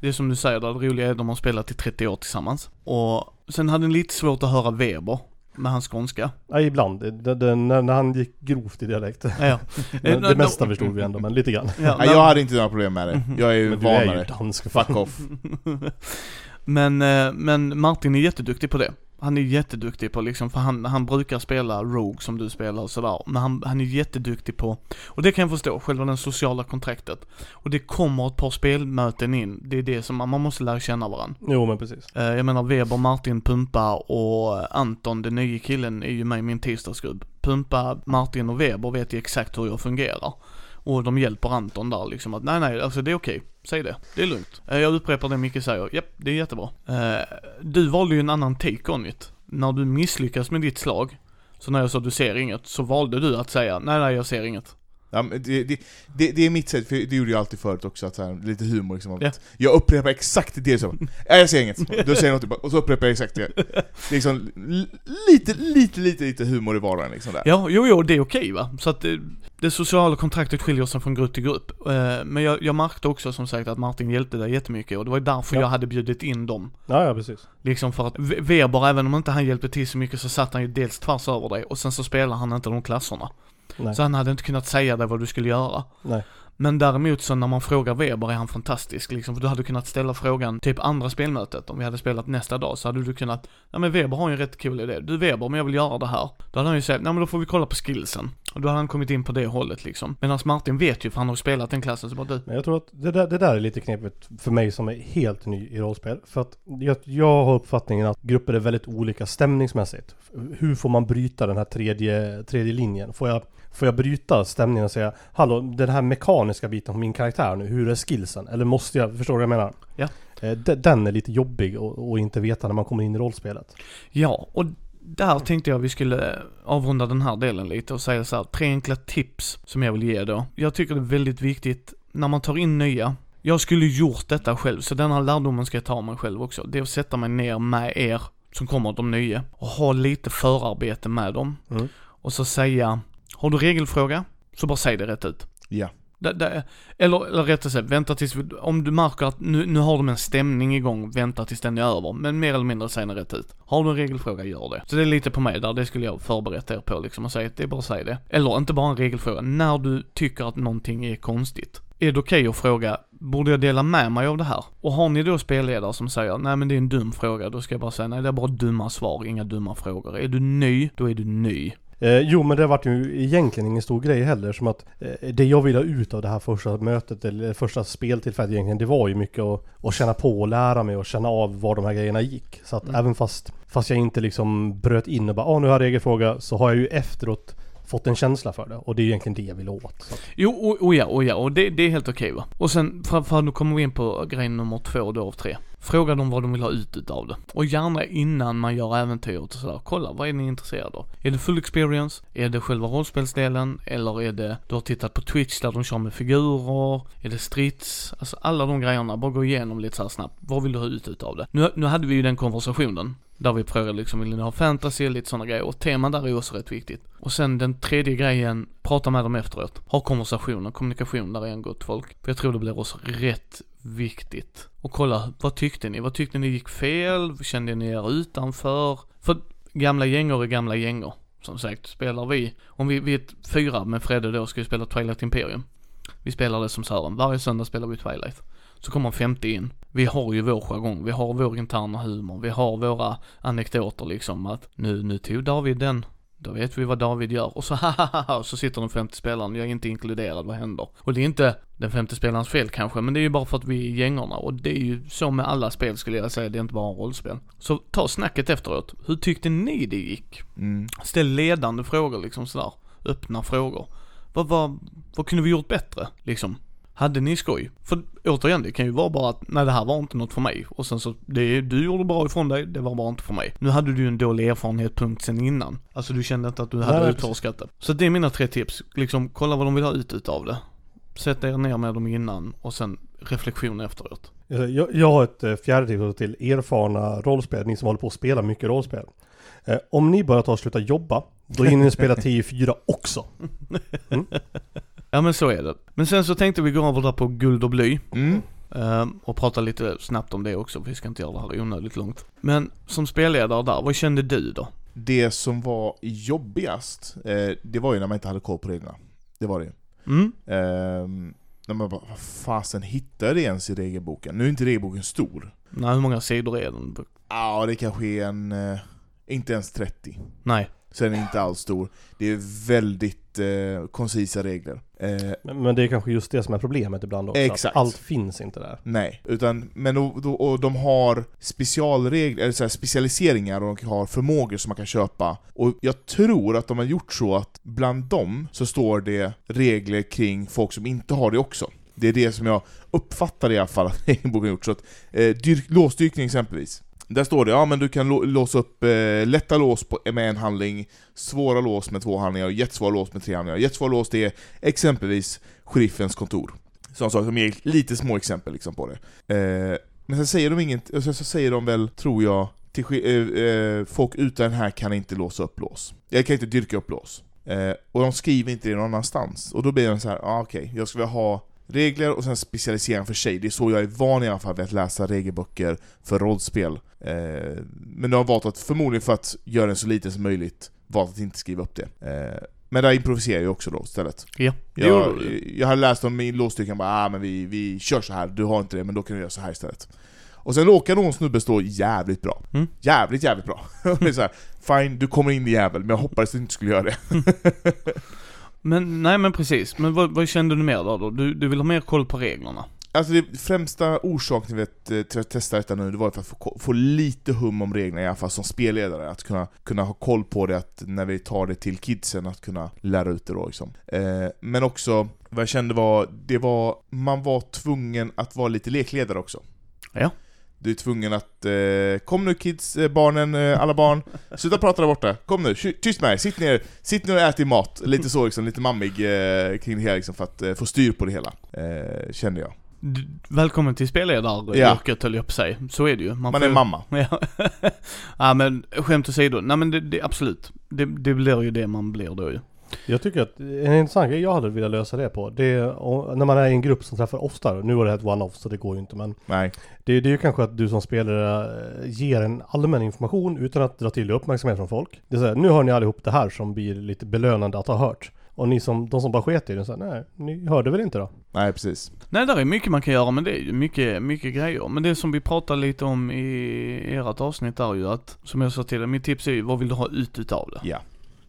Det är som du säger, det roliga är att de har spelat i 30 år tillsammans. Och sen hade ni lite svårt att höra Weber med hans skånska. Ja, ibland. Det, det, när, när han gick grovt i dialekt. Ja. Det Eh, mesta förstod vi ändå, men lite grann. Ja, Nej, jag hade inte några problem med det. Jag är ju Men du är ju dansk. Fuck off. Men, eh, men Martin är jätteduktig på det. Han är jätteduktig på liksom, för han, han brukar spela Rogue som du spelar och sådär. Men han, han är jätteduktig på, och det kan jag förstå, själva det sociala kontraktet. Och det kommer ett par spelmöten in, det är det som man, måste lära känna varandra. Jo, men precis. Eh, Jag menar Weber, Martin, Pumpa och Anton, den nye killen, är ju med i min tisdagsgrupp. Pumpa, Martin och Weber vet ju exakt hur jag fungerar. Och de hjälper Anton där liksom att nej nej, alltså det är okej. Säg det. Det är lugnt. Eh, jag upprepar det Micke säger. Japp, det är jättebra. Eh, du valde ju en annan take on it. När du misslyckas med ditt slag, så när jag sa du ser inget, så valde du att säga nej nej jag ser inget. Ja, men det, det, det, det är mitt sätt, för det gjorde jag alltid förut också, att så här, lite humor liksom. Ja. Jag upprepar exakt det som ja, jag ser inget. Då säger jag något, och så upprepar jag exakt det. Det är liksom li- lite, lite, lite, lite humor i vardagen liksom där. Ja, jo, jo, det är okej va. Så att det, det sociala kontraktet skiljer sig från grupp till grupp. Eh, Men jag, jag märkte också som sagt att Martin hjälpte dig jättemycket och det var därför Ja. jag hade bjudit in dem. Ja, ja precis. Liksom för att We- Weber, även om inte han hjälpte till så mycket så satt han ju dels tvärs över dig och sen så spelar han inte de klasserna. Nej. Så han hade inte kunnat säga dig vad du skulle göra. Nej. Men däremot så när man frågar Weber är han fantastisk liksom, för du hade kunnat ställa frågan typ andra spelmötet, om vi hade spelat nästa dag så hade du kunnat, Nej men Weber har ju en rätt cool idé, du Weber men jag vill göra det här. Då hade han ju sagt, nej men då får vi kolla på skillsen. Och då hade han kommit in på det hållet liksom. Medan Martin vet ju för han har ju spelat den klassen så bara du, Men jag tror att det där, det där är lite knepigt för mig som är helt ny i rollspel. För att jag, jag har uppfattningen att grupper är väldigt olika stämningsmässigt. Hur får man bryta den här tredje, tredje linjen? Får jag, får jag bryta stämningen och säga Hallå, den här mekaniska biten på min karaktär nu, hur är skillsen? Eller måste jag, förstår du vad jag menar? Ja. Eh, de- Den är lite jobbig att inte veta när man kommer in i rollspelet. Ja, och där tänkte jag vi skulle avrunda den här delen lite och säga så här, tre enkla tips som jag vill ge då. Jag tycker det är väldigt viktigt när man tar in nya. Jag skulle gjort detta själv, så den här lärdomen ska jag ta mig själv också. Det är att sätta mig ner med er som kommer, de nya, och ha lite förarbete med dem. Mm. Och så säga, har du regelfråga? Så bara säg det rätt ut. Ja. Det, det, eller, eller rättare sagt, vänta tills, om du märker att nu, nu har de en stämning igång, vänta tills den är över. Men mer eller mindre säg den rätt ut. Har du en regelfråga, gör det. Så det är lite på mig där, det skulle jag förberett er på liksom och säga att det är bara att säga det. Eller inte bara en regelfråga, när du tycker att någonting är konstigt. Är det okej att fråga, borde jag dela med mig av det här? Och har ni då spelledare som säger, nej men det är en dum fråga, då ska jag bara säga, nej det är bara dumma svar, inga dumma frågor. Är du ny, då är du ny. Eh, jo men det vart ju egentligen ingen stor grej heller som att eh, det jag ville ha ut av det här första mötet eller första speltillfället egentligen det var ju mycket att, att känna på och lära mig och känna av var de här grejerna gick. Så att Mm. även fast, fast jag inte liksom bröt in och bara ah, nu har jag regelfråga så har jag ju efteråt fått en känsla för det och det är egentligen det jag vill åt. Så Jo, och, och ja, och ja, och det, det är helt okej va. Och sen, för, för nu kommer vi in på grej nummer två då av tre. Fråga dem vad de vill ha ut utav det. Och gärna innan man gör äventyret och sådär, kolla vad är ni intresserade av? Är det full experience? Är det själva rollspelsdelen? Eller är det, du har tittat på Twitch där de kör med figurer? Är det strids? Alltså alla de grejerna, bara gå igenom lite så här snabbt. Vad vill du ha ut utav det? Nu, nu hade vi ju den konversationen. Där vi frågade liksom, vill ni ha fantasy, lite sådana grejer. Och teman där är också rätt viktigt. Och sen den tredje grejen, prata med dem efteråt. Ha konversationer, kommunikation där är en gott folk. För jag tror det blir oss rätt viktigt. Och kolla, vad tyckte ni? Vad tyckte ni gick fel? Kände ni er utanför? För gamla gängor är gamla gängor. Som sagt, spelar vi, om vi, vi är ett fyra med Fredde då, ska vi spela Twilight Imperium. Vi spelar det som Sören, varje söndag spelar vi Twilight. Så kommer en femte in. Vi har ju vår jargong, vi har vår interna humor, vi har våra anekdoter liksom att nu, nu tog David den Då vet vi vad David gör. Och så hahaha, så sitter den femte spelaren, jag är inte inkluderad, vad händer? Och det är inte den femte spelarens fel kanske, men det är ju bara för att vi är gängerna. Och det är ju så med alla spel skulle jag säga, det är inte bara rollspel. Så ta snacket efteråt. Hur tyckte ni det gick? Mm. Ställ ledande frågor liksom sådär. Öppna frågor. Vad, vad, vad kunde vi gjort bättre? Liksom. Hade ni skoj? För återigen, det kan ju vara bara att nej det här var inte något för mig. Och sen så, det, du gjorde bra ifrån dig, det var bara inte för mig. Nu hade du ju en dålig erfarenhet punkt sen innan. Alltså du kände inte att du hade Nej, utforskat det. Så det är mina tre tips. Liksom, kolla vad de vill ha ut utav det. Sätt er ner med dem innan och sen reflektion efteråt. Jag, jag har ett eh, fjärde tips till erfarna rollspel, ni som håller på att spela mycket rollspel. Eh, om ni bara tar och slutar jobba, då hinner ni spela 10-4 också. Ja men så är det. Men sen så tänkte vi gå över där på guld och bly. Mm. Ehm, och prata lite snabbt om det också, för vi ska inte göra det här onödigt långt. Men som spelledare där, vad kände du då? Det som var jobbigast, eh, det var ju när man inte hade koll på reglerna. Det var det ju. Mm? Ehm, när man bara, vad fasen hittar det ens i regelboken? Nu är inte regelboken stor. Nej, hur många sidor är den? Ja, det kanske är en, eh, inte ens 30. Nej. Så den är inte alls stor. Det är väldigt eh, koncisa regler. Eh, Men, men det är kanske just det som är problemet ibland också. Exakt. Att allt finns inte där. nej, utan, men och, då- och de har specialregler, eller så här specialiseringar och de har förmågor som man kan köpa. Och jag tror att de har gjort så att bland dem så står det regler kring folk som inte har det också. Det är det som jag uppfattar i alla fall att regelboken gjort. Så att, eh, dyrk, låsdyrkning exempelvis. Där står det, ja men du kan låsa upp eh, lätta lås på, med en handling, svåra lås med två handlingar och jättesvåra lås med tre handlingar. Jättesvåra lås det är exempelvis sheriffens kontor. Sådana saker som ger lite små exempel liksom på det. Eh, men sen säger de inget, och sen så säger de väl, tror jag, till, eh, eh, folk utan den här kan inte låsa upp lås. Jag kan inte dyrka upp lås. Eh, och de skriver inte det någon annanstans. Och då blir den så här, ah, okej, jag skulle vilja ha regler och sen specialisering för sig. Det är så jag är van i alla fall vid att läsa regelböcker för rollspel. Eh, men de har valt att, förmodligen för att göra den så liten som möjligt, valt att inte skriva upp det. Eh, men där improviserar jag också då istället. Ja, det Jag, jag har läst om min låsstyrkan, bara ah, men vi, vi kör så här. du har inte det, men då kan du göra så här istället. Och sen råkar någon snubbe stå jävligt bra. Mm. Jävligt, jävligt bra. Och det är så här, Fine, du kommer in i jävel, men jag hoppades att du inte skulle göra det. Men, nej men precis. Men vad, vad kände du mer där då? Du, du vill ha mer koll på reglerna? Alltså det främsta orsaken till att, till att testa detta nu, det var för att få, få lite hum om reglerna i alla fall som spelledare. Att kunna, kunna ha koll på det, att när vi tar det till kidsen, att kunna lära ut det då liksom. eh, Men också, vad jag kände var, det var, man var tvungen att vara lite lekledare också. Ja. Du är tvungen att, eh, kom nu kids, eh, barnen, eh, alla barn, sluta prata där borta, kom nu, ty- tyst med er, sitt ner, sitt ner och ät din mat. Lite så liksom, lite mammig eh, kring det hela liksom, för att eh, få styr på det hela, eh, kände jag. Välkommen till spelledaryrket höll jag på säga. Så är det ju. Man får är mamma. Ja. ja men skämt åsido, nej men det, det absolut. Det, det blir ju det man blir då ju. Jag tycker att en intressant grej jag hade velat lösa det på, det är när man är i en grupp som träffar oftare. Nu var det ett one-off så det går ju inte men Nej. det, det är ju kanske att du som spelare eh, ger en allmän information utan att dra till uppmärksamhet från folk. Det är så här, nu hör ni allihop det här som blir lite belönande att ha hört. Och ni som, de som bara sket i det, så här, nej, ni hörde väl inte då? Nej, precis. Nej, där är mycket man kan göra, men det är ju mycket, mycket grejer. Men det som vi pratade lite om i ert avsnitt är ju att, som jag sa till dig, mitt tips är ju, vad vill du ha ut utav det? Ja.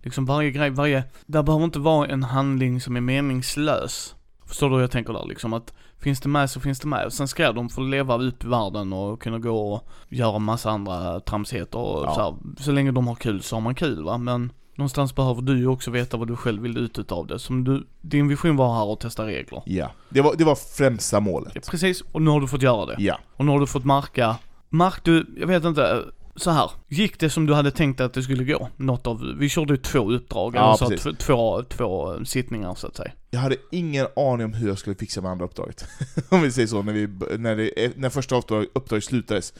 Liksom varje grej, varje, där behöver inte vara en handling som är meningslös. Förstår du hur jag tänker där liksom? Att finns det med så finns det med. Och sen ska de få leva ut i världen och kunna gå och göra massa andra tramsigheter och Ja. så här. Så länge de har kul så har man kul va. Men någonstans behöver du ju också veta vad du själv vill ut utav det. Som du, din vision var här att testa regler. Ja. Det var, det var främsta målet. Ja, precis, och nu har du fått göra det. Ja. Och nu har du fått marka, mark du, jag vet inte, så här. Gick det som du hade tänkt att det skulle gå? Något av, vi körde ju två uppdrag, Ja, eller så, precis. två, två, sittningar så att säga. Jag hade ingen aning om hur jag skulle fixa med andra uppdraget. om vi säger så, när, vi, när, det, när första uppdrag, uppdraget slutades.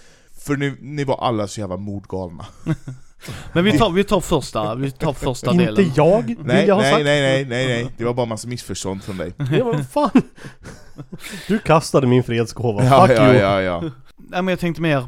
För ni, ni var alla så jävla mordgalna. Men vi tar, vi tar första, vi tar första Inte delen. jag, vill Nej, jag nej, nej, nej, nej, nej. Det var bara massa missförstånd från dig. Ja, vad fan? Du kastade min fredsgåva, Ja, fuck ja, you! ja, ja. Nej men jag tänkte mer,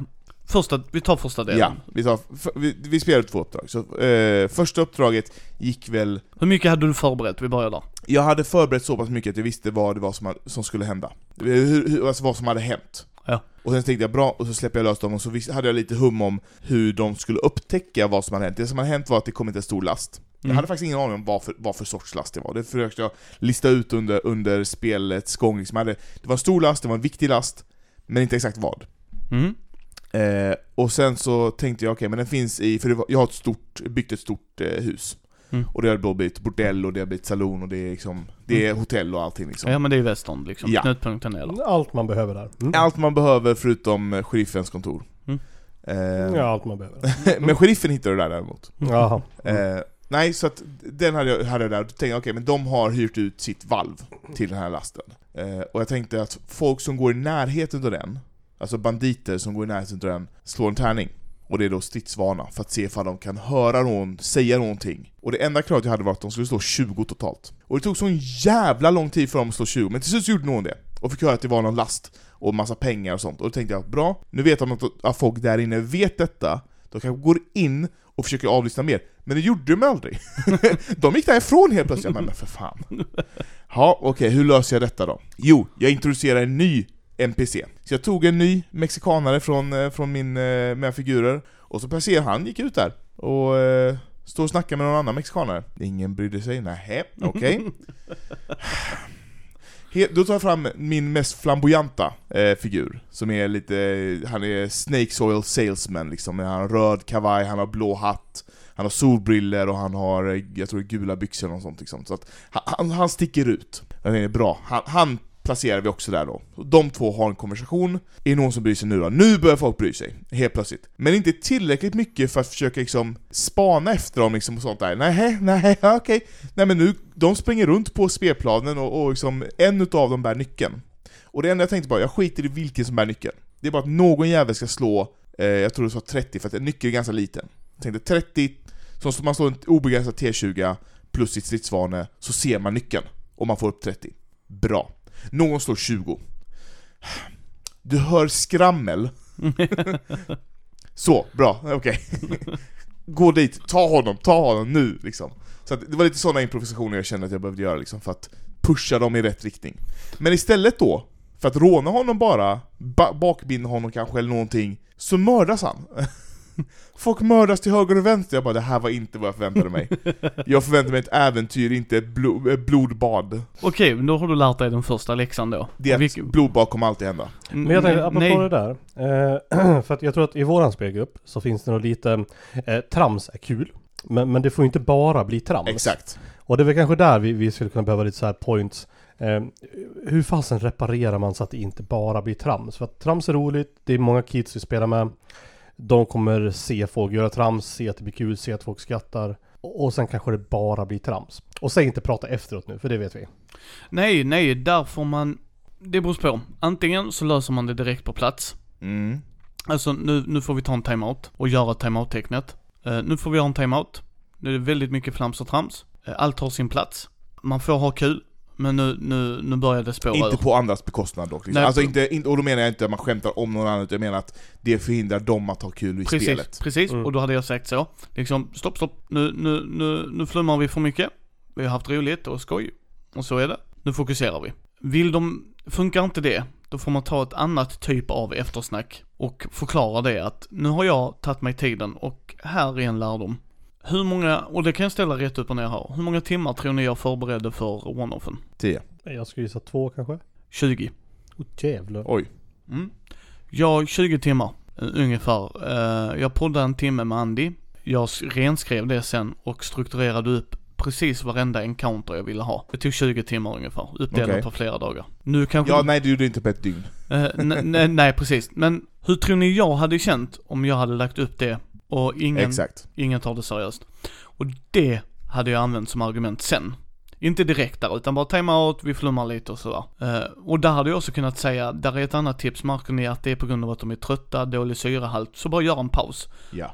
första, vi tar första delen. ja vi, tar, vi, vi spelade två uppdrag. Så, eh, första uppdraget gick väl... Hur mycket hade du förberett? Vi börjar där. Jag hade förberett så pass mycket att jag visste vad det var som, hade- som skulle hända. Hur, hur, alltså vad som hade hänt. Ja. Och sen tänkte jag bra, och så släpper jag lös dem och så visst, hade jag lite hum om hur de skulle upptäcka vad som hade hänt. Det som hade hänt var att det kom inte en stor last. Jag Mm. hade faktiskt ingen aning om vad för, vad för sorts last det var. Det försökte jag lista ut under, under spelets gång. Liksom jag hade, det var en stor last, det var en viktig last, men inte exakt vad. Mm. Eh, och sen så tänkte jag, okej men den finns i, för det var, jag har ett stort, byggt ett stort eh, hus. Mm. Och det har då blivit bordell och det har blivit salon och det är liksom, det är hotell och allting liksom. Ja men det är ju Western liksom, Ja. knutpunkten är. Allt man behöver där. Mm. Allt man behöver förutom eh, sheriffens kontor. Mm. Eh, Ja, allt man behöver. men sheriffen hittade du där däremot. Jaha. Eh, nej, så att den hade jag, hade jag där, och då tänkte jag okej, men de har hyrt ut sitt valv till den här lasten. Eh, och jag tänkte att folk som går i närheten av den, alltså banditer som går i närheten av den, slår en tärning. Och det är då stridsvana, för att se ifall de kan höra någon säga någonting. Och det enda kravet jag hade var att de skulle slå 20 totalt. Och det tog så en jävla lång tid för dem att slå 20, men till slut så gjorde någon det. Och fick höra att det var någon last och massa pengar och sånt. Och då tänkte jag, bra, nu vet de att, folk där inne vet detta, de kanske går in och försöker avlyssna mer. Men det gjorde de aldrig. de gick därifrån helt plötsligt. Men för fan. Ja, okej, hur löser jag detta då? Jo, jag introducerar en ny NPC. Så jag tog en ny mexikanare från, eh, från min, eh, mina figurer, och så passerade han, gick ut där, och eh, står och snackar med någon annan mexikanare. Ingen brydde sig, nähä, okej. He- Då tar jag fram min mest flamboyanta eh, figur, som är lite, han är Snake Soil Salesman liksom, han har röd kavaj, han har blå hatt, han har solbriller och han har, jag tror det är gula byxor något sånt liksom. Så att han, han, han sticker ut. Jag tänker, bra, han, han placerar vi också där då. De två har en konversation, är det någon som bryr sig nu då? Nu börjar folk bry sig, helt plötsligt. Men inte tillräckligt mycket för att försöka liksom spana efter dem liksom och sånt där. Nej, nej, okej. Nej men nu, de springer runt på spelplanen och, och liksom, en utav dem bär nyckeln. Och det enda jag tänkte bara, jag skiter i vilken som bär nyckeln. Det är bara att någon jävel ska slå, eh, jag tror det var 30, för att en nyckel är ganska liten. Jag tänkte 30, så man slår en obegränsad T20 plus sitt stridsvane, så ser man nyckeln. Och man får upp 30. Bra. Någon slår 20. Du hör skrammel. Så, bra, okej. Gå dit, ta honom, ta honom nu liksom. Så att det var lite sådana improvisationer jag kände att jag behövde göra liksom för att pusha dem i rätt riktning. Men istället då, för att råna honom bara, ba- bakbinda honom kanske eller någonting, så mördas han. Folk mördas till höger och vänster, jag bara det här var inte vad jag förväntade mig. Jag förväntade mig ett äventyr, inte ett blo- ett blodbad. Okej, men då har du lärt dig den första läxan då. Det är att blodbad kommer alltid hända. Men jag tänkte, apropå nej. det där. Eh, för att jag tror att i våran spelgrupp så finns det nog lite, eh, trams är kul. Men, men det får ju inte bara bli trams. Exakt. Och det är väl kanske där vi, vi skulle kunna behöva lite så här points. Eh, hur fasen reparerar man så att det inte bara blir trams? För att trams är roligt, det är många kids vi spelar med. De kommer se folk göra trams, se att det blir kul, se att folk skrattar. Och, sen kanske det bara blir trams. Och säg inte prata efteråt nu, för det vet vi. Nej, nej, där får man, det beror på. Antingen så löser man det direkt på plats. Mm. Alltså nu, nu får vi ta en timeout och göra timeout-tecknet. Eh, nu får vi ha en timeout. Nu är det väldigt mycket flams och trams. Eh, allt har sin plats. Man får ha kul, men nu, nu, nu börjar det spåra Inte ur. på andras bekostnad dock. Liksom. Nej. Alltså inte, inte, och då menar jag inte att man skämtar om någon annan, utan jag menar att det förhindrar dem att ha kul i Precis, spelet. precis. Mm. Och då hade jag sagt så. Liksom, stopp, stopp. Nu, nu, nu, nu flummar vi för mycket. Vi har haft roligt och skoj. Och så är det. Nu fokuserar vi. Vill de, funkar inte det, då får man ta ett annat typ av eftersnack och förklara det att nu har jag tagit mig tiden och här är en lärdom. Hur många, och det kan jag ställa rätt upp och ner här. Hur många timmar tror ni jag förberedde för one-offen? 10. Jag skulle gissa två kanske. 20. Oh, jävlar. Oj. Mm. Jag 20 timmar eh, ungefär. Eh, jag poddade en timme med Andy. Jag renskrev det sen och strukturerade upp precis varenda encounter jag ville ha. Det tog 20 timmar ungefär, uppdelat Okej. på flera dagar. Nu kanske... Ja, nej du gjorde inte på ett dygn. Eh, ne- ne- nej, precis. Men hur tror ni jag hade känt om jag hade lagt upp det och ingen, Exakt. ingen tar det seriöst? Och det hade jag använt som argument sen. Inte direkt där, utan bara time-out, vi flummar lite och sådär. Eh, och där hade jag också kunnat säga, där är ett annat tips, märker ni att det är på grund av att de är trötta, dålig syrehalt, så bara gör en paus. Ja.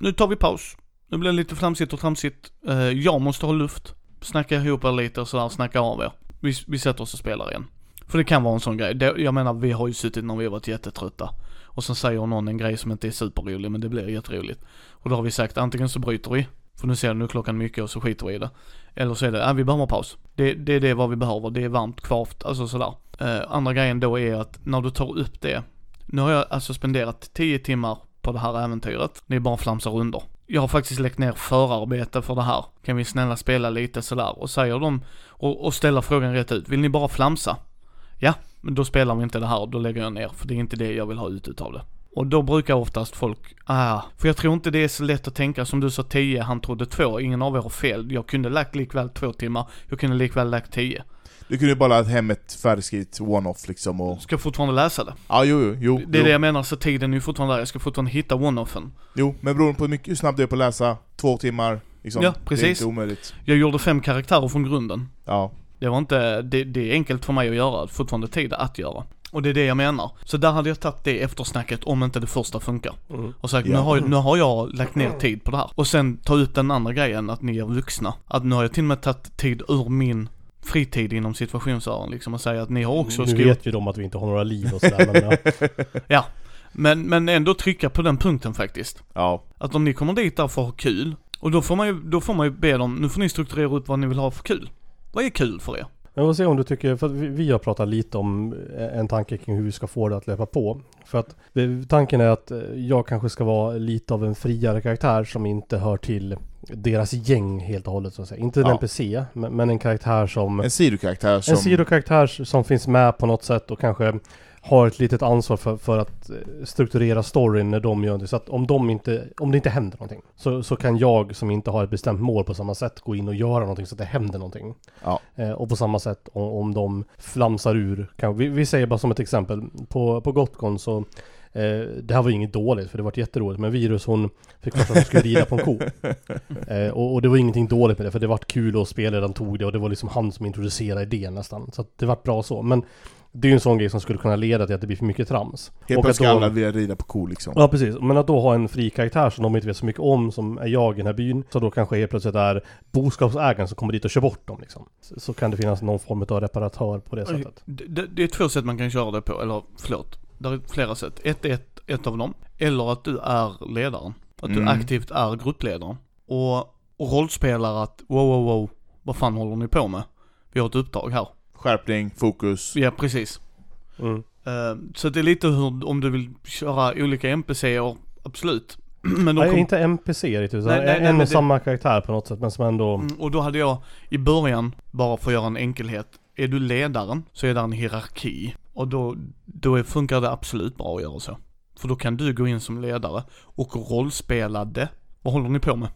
Nu tar vi paus. Nu blir det lite flamsigt och tramsigt. Eh, jag måste ha luft. Snacka ihop er lite och sådär, snacka av er. Vi, vi sätter oss och spelar igen. För det kan vara en sån grej. Det, jag menar, vi har ju suttit när vi har varit jättetrötta. Och sen säger någon en grej som inte är superrolig, men det blir jätteroligt. Och då har vi sagt, antingen så bryter vi, för nu ser jag nu klockan mycket och så skiter vi i det. Eller så är det, ja vi behöver paus. Det, det är det vad vi behöver, det är varmt, kvavt, alltså sådär. Eh, andra grejen då är att när du tar upp det, nu har jag alltså spenderat 10 timmar på det här äventyret. Ni bara flamsar under. jag har faktiskt lagt ner förarbete för det här. Kan vi snälla spela lite sådär? Och säger de, och, och ställa frågan rätt ut, vill ni bara flamsa? Ja, men då spelar vi inte det här, då lägger jag ner, för det är inte det jag vill ha ut utav det. Och då brukar oftast folk, ah, för jag tror inte det är så lätt att tänka som du sa 10, han trodde 2, ingen av er har fel. Jag kunde lagt likväl två timmar, jag kunde likväl lagt 10. Du kunde ju bara ladda hem ett färdigskrivet one-off liksom och... Ska fortfarande läsa det. Ja, jo, jo, jo. Det är jo. det jag menar, så tiden är ju fortfarande där, jag ska fortfarande hitta one-offen. Jo, men beroende på hur, mycket, hur snabbt du är på att läsa, två timmar, liksom. Ja, Det är precis. inte omöjligt. Jag gjorde fem karaktärer från grunden. Ja. Det var inte, det, det är enkelt för mig att göra, fortfarande tid att göra. Och det är det jag menar. Så där hade jag tagit det eftersnacket om inte det första funkar. Mm. Och sagt, Ja. nu, har, jag- nu har jag lagt ner tid på det här. Och sen ta ut den andra grejen, att ni är vuxna. Att nu har jag till och med tagit tid ur min fritid inom situationsöron liksom och säga att ni har också nu skol... vet ju de att vi inte har några liv och sådär men ja. Ja. Men, men ändå trycka på den punkten faktiskt. Ja. Att om ni kommer dit där för att ha kul, och då får man ju, då får man ju be dem, nu får ni strukturera upp vad ni vill ha för kul. Vad är kul för er? Men vi får se om du tycker, för vi, vi har pratat lite om eh, en tanke kring hur vi ska få det att löpa på. För att det, tanken är att eh, jag kanske ska vara lite av en friare karaktär som inte hör till deras gäng helt och hållet så att säga. Inte en Ja. NPC, men, men en karaktär som... En sidokaraktär som... En sidokaraktär som finns med på något sätt och kanske har ett litet ansvar för, för att eh, strukturera storyn när de gör det. Så att om, de inte, om det inte händer någonting så, så kan jag som inte har ett bestämt mål på samma sätt gå in och göra någonting så att det händer någonting. Ja. Eh, och på samma sätt om, om de flamsar ur. Kan, vi, vi säger bara som ett exempel. På, på Gotcon så eh, det här var inget dåligt för det var jätteroligt. Men Virus hon fick för att hon skulle rida på en ko. Eh, och, och det var ingenting dåligt med det för det var kul och spelledaren tog det och det var liksom han som introducerade idén nästan. Så att det var bra så. Men det är ju en sån grej som skulle kunna leda till att det blir för mycket trams. Helt plötsligt då- alla vill rida på ko liksom. Ja precis, men att då ha en fri karaktär som de inte vet så mycket om som är jag i den här byn Så då kanske helt plötsligt är boskapsägaren som kommer dit och kör bort dem liksom Så, så kan det finnas någon form av reparatör på det sättet Det, det, det är två sätt man kan köra det på, eller förlåt. Det är flera sätt. Ett är ett, ett av dem, eller att du är ledaren. Att du Mm. aktivt är gruppledaren. Och, och rollspelar att, wow, wow, wow, vad fan håller ni på med? Vi har ett uppdrag här. Skärpning, fokus. Ja, precis. mm. Eh, så det är lite hur, om du vill köra olika NPCer, absolut. Men de Nej, kom, inte NPC riktigt, utan Nej, nej, en nej, och det- samma karaktär på något sätt men som ändå Mm, och då hade jag i början, bara för att göra en enkelhet, är du ledaren så är det en hierarki. Och då, då är, funkar det absolut bra att göra så. För då kan du gå in som ledare och rollspela det. Vad håller ni på med?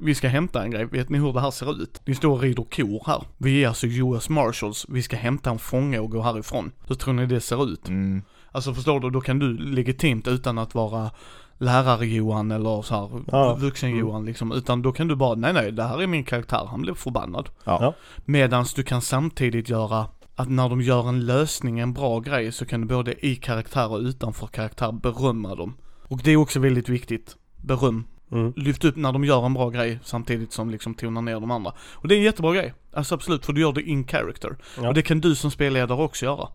Vi ska hämta en grej, vet ni hur det här ser ut? Ni står och rider kor här. Vi är alltså US Marshals, vi ska hämta en fånge och gå härifrån. Hur tror ni det ser ut? Mm. Alltså förstår du, då kan du legitimt utan att vara lärare-Johan eller så här Ja. vuxen-Johan liksom. Utan då kan du bara, nej nej, det här är min karaktär, han blev förbannad. Ja. Ja. Medans du kan samtidigt göra att när de gör en lösning, en bra grej, så kan du både i karaktär och utanför karaktär berömma dem. Och det är också väldigt viktigt. Beröm. Mm. Lyft upp när de gör en bra grej samtidigt som liksom tonar ner de andra. Och det är en jättebra grej. Alltså absolut, för du gör det in character. Ja. Och det kan du som spelledare också göra.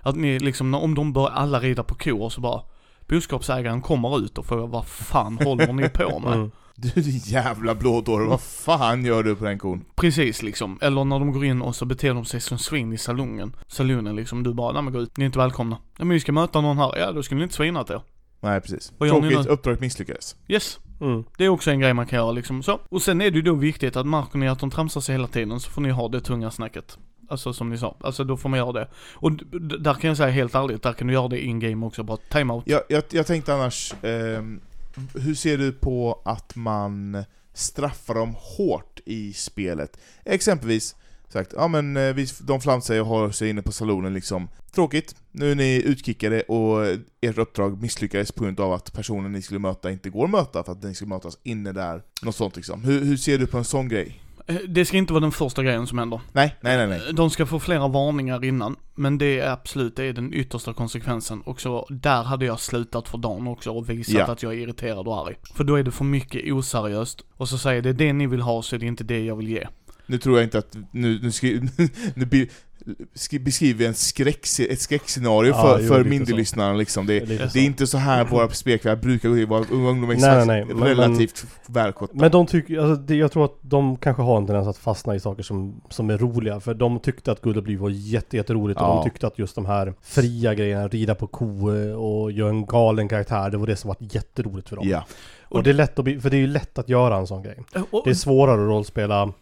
Att ni liksom, när- om de börjar alla rida på kor så bara Boskapsägaren kommer ut och frågar vad fan håller ni på med? Mm. Du jävla blådåre, vad fan gör du på den kon? Precis liksom. Eller när de går in och så beter de sig som svin i salongen. Salonen liksom, du bara, nej men gå ut, ni är inte välkomna. Ja men vi ska möta någon här, ja då skulle ni inte svinat er. Nej precis. Tråkigt, uppdraget misslyckades. Yes, Mm. det är också en grej man kan göra liksom så. Och sen är det ju då viktigt att märker ni att de tramsar sig hela tiden så får ni ha det tunga snacket. Alltså som ni sa, alltså då får man göra det. Och där kan jag säga helt ärligt, där kan du göra det in game också, bara timeout. Jag, jag, jag tänkte annars, ehm, hur ser du på att man straffar dem hårt i spelet? Exempelvis, sagt, ja men eh, vi, de flamsar och har sig inne på salonen liksom. Tråkigt, nu är ni utkickade och ert uppdrag misslyckades på grund av att personen ni skulle möta inte går att möta för att ni ska mötas inne där. Något sånt liksom. Hur, hur ser du på en sån grej? Eh, Det ska inte vara den första grejen som händer. Nej, nej, nej, nej. De ska få flera varningar innan, men det är absolut, det är den yttersta konsekvensen. Och så där hade jag slutat för dagen också och visat Ja. att jag är irriterad och arg. För då är det för mycket oseriöst. Och så säger det det ni vill ha så är det inte det jag vill ge. Nu tror jag inte att, nu, nu, ska, nu blir, beskriver en skräck, ett skräckscenario Ja, för, jo, för Mindy-lyssnarna liksom. Det, så. det är inte så här våra spelkvällar brukar gå till, våra ungdomar är Nej, nej, relativt välskötta. Men de tycker, alltså det, jag tror att de kanske har en tendens att fastna i saker som, som är roliga. För de tyckte att Good och Bly var jätte, jätteroligt och Ja. de tyckte att just de här fria grejerna, rida på ko eh, och göra en galen karaktär, det var det som var jätteroligt för dem. Ja. Och det är lätt att bli, för det är ju lätt att göra en sån grej. Och, Det är svårare att rollspela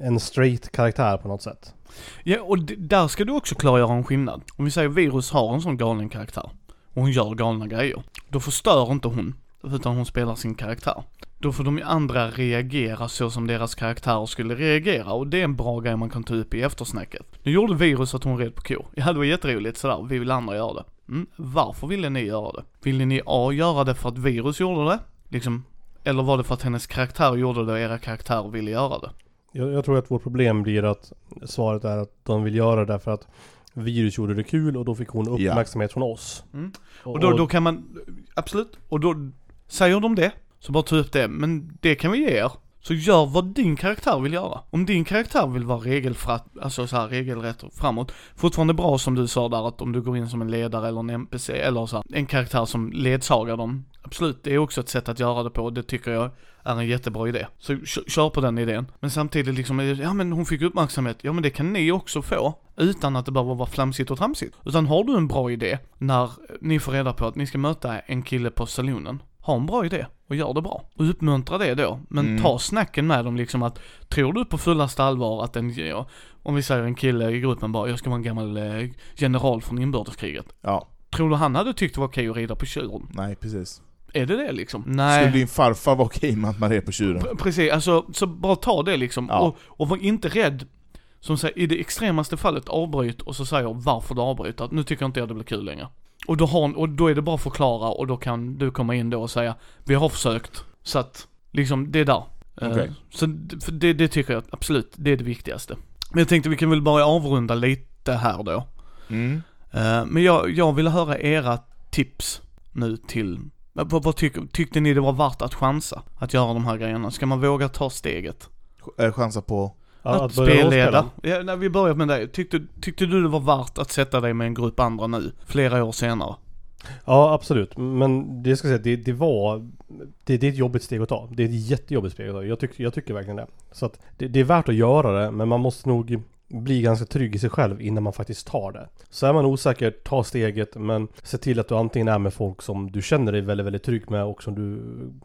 en straight karaktär på något sätt ja, och d- där ska du också klargöra en skillnad. Om vi säger Virus har en sån galen karaktär, och hon gör galna grejer. Då förstör inte hon, utan hon spelar sin karaktär. Då får de andra reagera så som deras karaktärer skulle reagera och det är en bra grej man kan ta upp i eftersnacket. Nu gjorde Virus att hon red på kor. Ja, det var jätteroligt sådär, vi vill andra göra det. Mm. Varför ville ni göra det? Ville ni A. göra det för att Virus gjorde det? Liksom, eller var det för att hennes karaktär gjorde det och era karaktärer ville göra det? Jag, jag tror att vårt problem blir att svaret är att de vill göra det därför att virus gjorde det kul och då fick hon Ja. uppmärksamhet från oss. Mm. Och då, då kan man, absolut, och då säger de det, så bara ta upp det, men det kan vi ge er. Så gör vad din karaktär vill göra. Om din karaktär vill vara regelfratt, alltså så här regelrätt och framåt. Fortfarande bra som du sa där att om du går in som en ledare eller en NPC eller så här, en karaktär som ledsagar dem. Absolut, det är också ett sätt att göra det på och det tycker jag är en jättebra idé. Så kör på den idén. Men samtidigt liksom, eh, ja men hon fick uppmärksamhet, ja men det kan ni också få. Utan att det behöver vara flamsigt och tramsigt. Utan har du en bra idé när ni får reda på att ni ska möta en kille på salonen. Ha en bra idé och gör det bra. Och uppmuntra det då. Men Mm. ta snacken med dem liksom att, tror du på fullaste allvar att en, ja, om vi säger en kille i gruppen bara, jag ska vara en gammal eh, general från inbördeskriget. Ja, Tror du han hade tyckt det var okej att rida på tjuren? nej precis. Är det det liksom? Skulle Nej. din farfar vara okej med att man är på tjuren? P- Precis, alltså så bara ta det liksom. Ja. Och, och var inte rädd. Som säger, i det extremaste fallet avbryt och så säger varför du avbryter. Nu tycker inte jag det blir kul längre. Och då, har, och då är det bara att förklara och då kan du komma in då och säga, vi har försökt. Så att, liksom, det är där. Eh, Okej. så det, det tycker jag absolut, det är det viktigaste. Men jag tänkte vi kan väl börja avrunda lite här då. Mm. Eh, men jag, jag vill höra era tips nu till, vad, vad tycker, tyckte ni det var värt att chansa? Att göra de här grejerna? Ska man våga ta steget? Eh, Chansa på... Att, att spelleda? Ja, när vi börjar med dig. Tyckte, tyckte du det var värt att sätta dig med en grupp andra nu, flera år senare? Ja, absolut. Men det ska jag säga, det, det var... Det, det är ett jobbigt steg att ta. Det är ett jättejobbigt steg att ta. Jag, tyck, jag tycker verkligen det. Så att det, det är värt att göra det, men man måste nog bli ganska trygg i sig själv innan man faktiskt tar det. Så är man osäker, ta steget, men se till att du antingen är med folk som du känner dig väldigt, väldigt trygg med och som du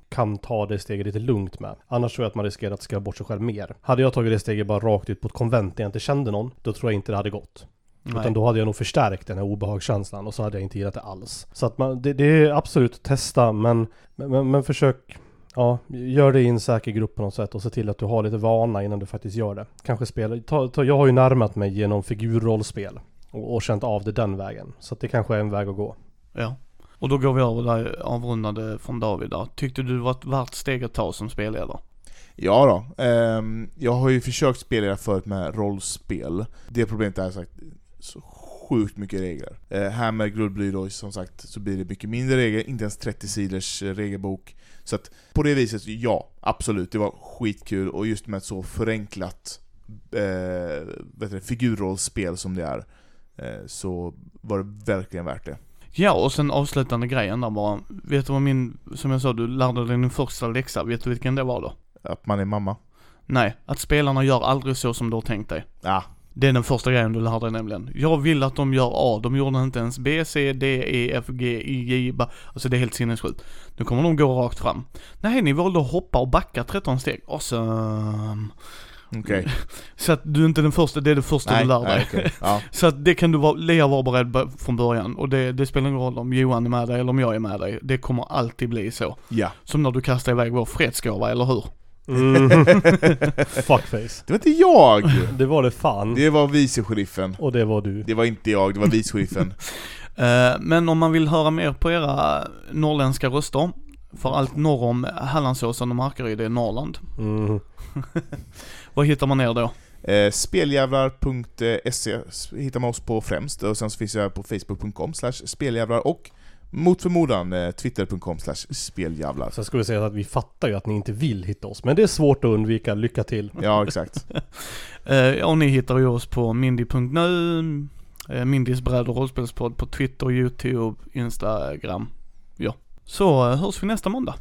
kan ta det steget lite lugnt med. Annars tror jag att man riskerar att skrämma bort sig själv mer. Hade jag tagit det steget bara rakt ut på ett konvent där jag inte kände någon, då tror jag inte det hade gått. Utan då hade jag nog förstärkt den här obehagskänslan och så hade jag inte gillat det alls. Så att man, det, det är absolut testa men, men, men försök Ja, gör det i en säker grupp på något sätt och se till att du har lite vana innan du faktiskt gör det. Kanske spela, ta, ta, jag har ju närmat mig genom figurrollspel och, och känt av det den vägen. Så att det kanske är en väg att gå. Ja. Och då går vi över där avrundade från David där. Tyckte du det var ett värt steg att ta som spelledare? Ja då. Ehm, jag har ju försökt spela förut med rollspel. Det problemet är sagt så sjukt mycket regler. Eh, här med Grullbly då, som sagt, så blir det mycket mindre regler, inte ens 30 sidors regelbok. Så att på det viset, ja, absolut, det var skitkul och just med ett så förenklat eh, vet du, figurrollspel som det är, eh, så var det verkligen värt det. Ja, och sen avslutande grejen där bara. Vet du vad min, som jag sa, du lärde dig din första läxa. Vet du vilken det var då? Att man är mamma. Nej, att spelarna gör aldrig så som du har tänkt dig. Ja, Det är den första grejen du lär dig nämligen. Jag vill att de gör A, de gjorde inte ens B, C, D, E, F, G, I, J, ba. Alltså det är helt sinnessjukt. Nu kommer de gå rakt fram. Nej, ni valde att hoppa och backa 13 steg. Awesome. okej. Så att du är inte den första, det är det första Nej, du lär dig. nej, okej. Ja. Så att det kan du vara, Lea var beredd b- från början och det, det spelar ingen roll om Johan är med dig eller om jag är med dig. Det kommer alltid bli så. ja. Som när du kastade iväg vår fredsgåva, eller hur? Mm. Fuckface. Det var inte jag! Det var det fan. Det var vice-sheriffen. Och det var du. Det var inte jag, det var vice-sheriffen. Eh, men om man vill höra mer på era norrländska röster, för allt norr om Hallandsåsen och Markaryd det är Norrland. Mm. Var hittar man er då? Eh, speljävlar.se hittar man oss på främst, och sen så finns jag på facebook.com speljävlar och mot förmodan eh, twitter.com slash speljävlar. Sen ska vi säga att vi fattar ju att ni inte vill hitta oss, men det är svårt att undvika. Lycka till! Ja, exakt. Eh, och ni hittar ju oss på mindy.nu, eh, Mindys bräd och rollspelspodd på Twitter, YouTube, Instagram. Ja. Så eh, hörs vi nästa måndag.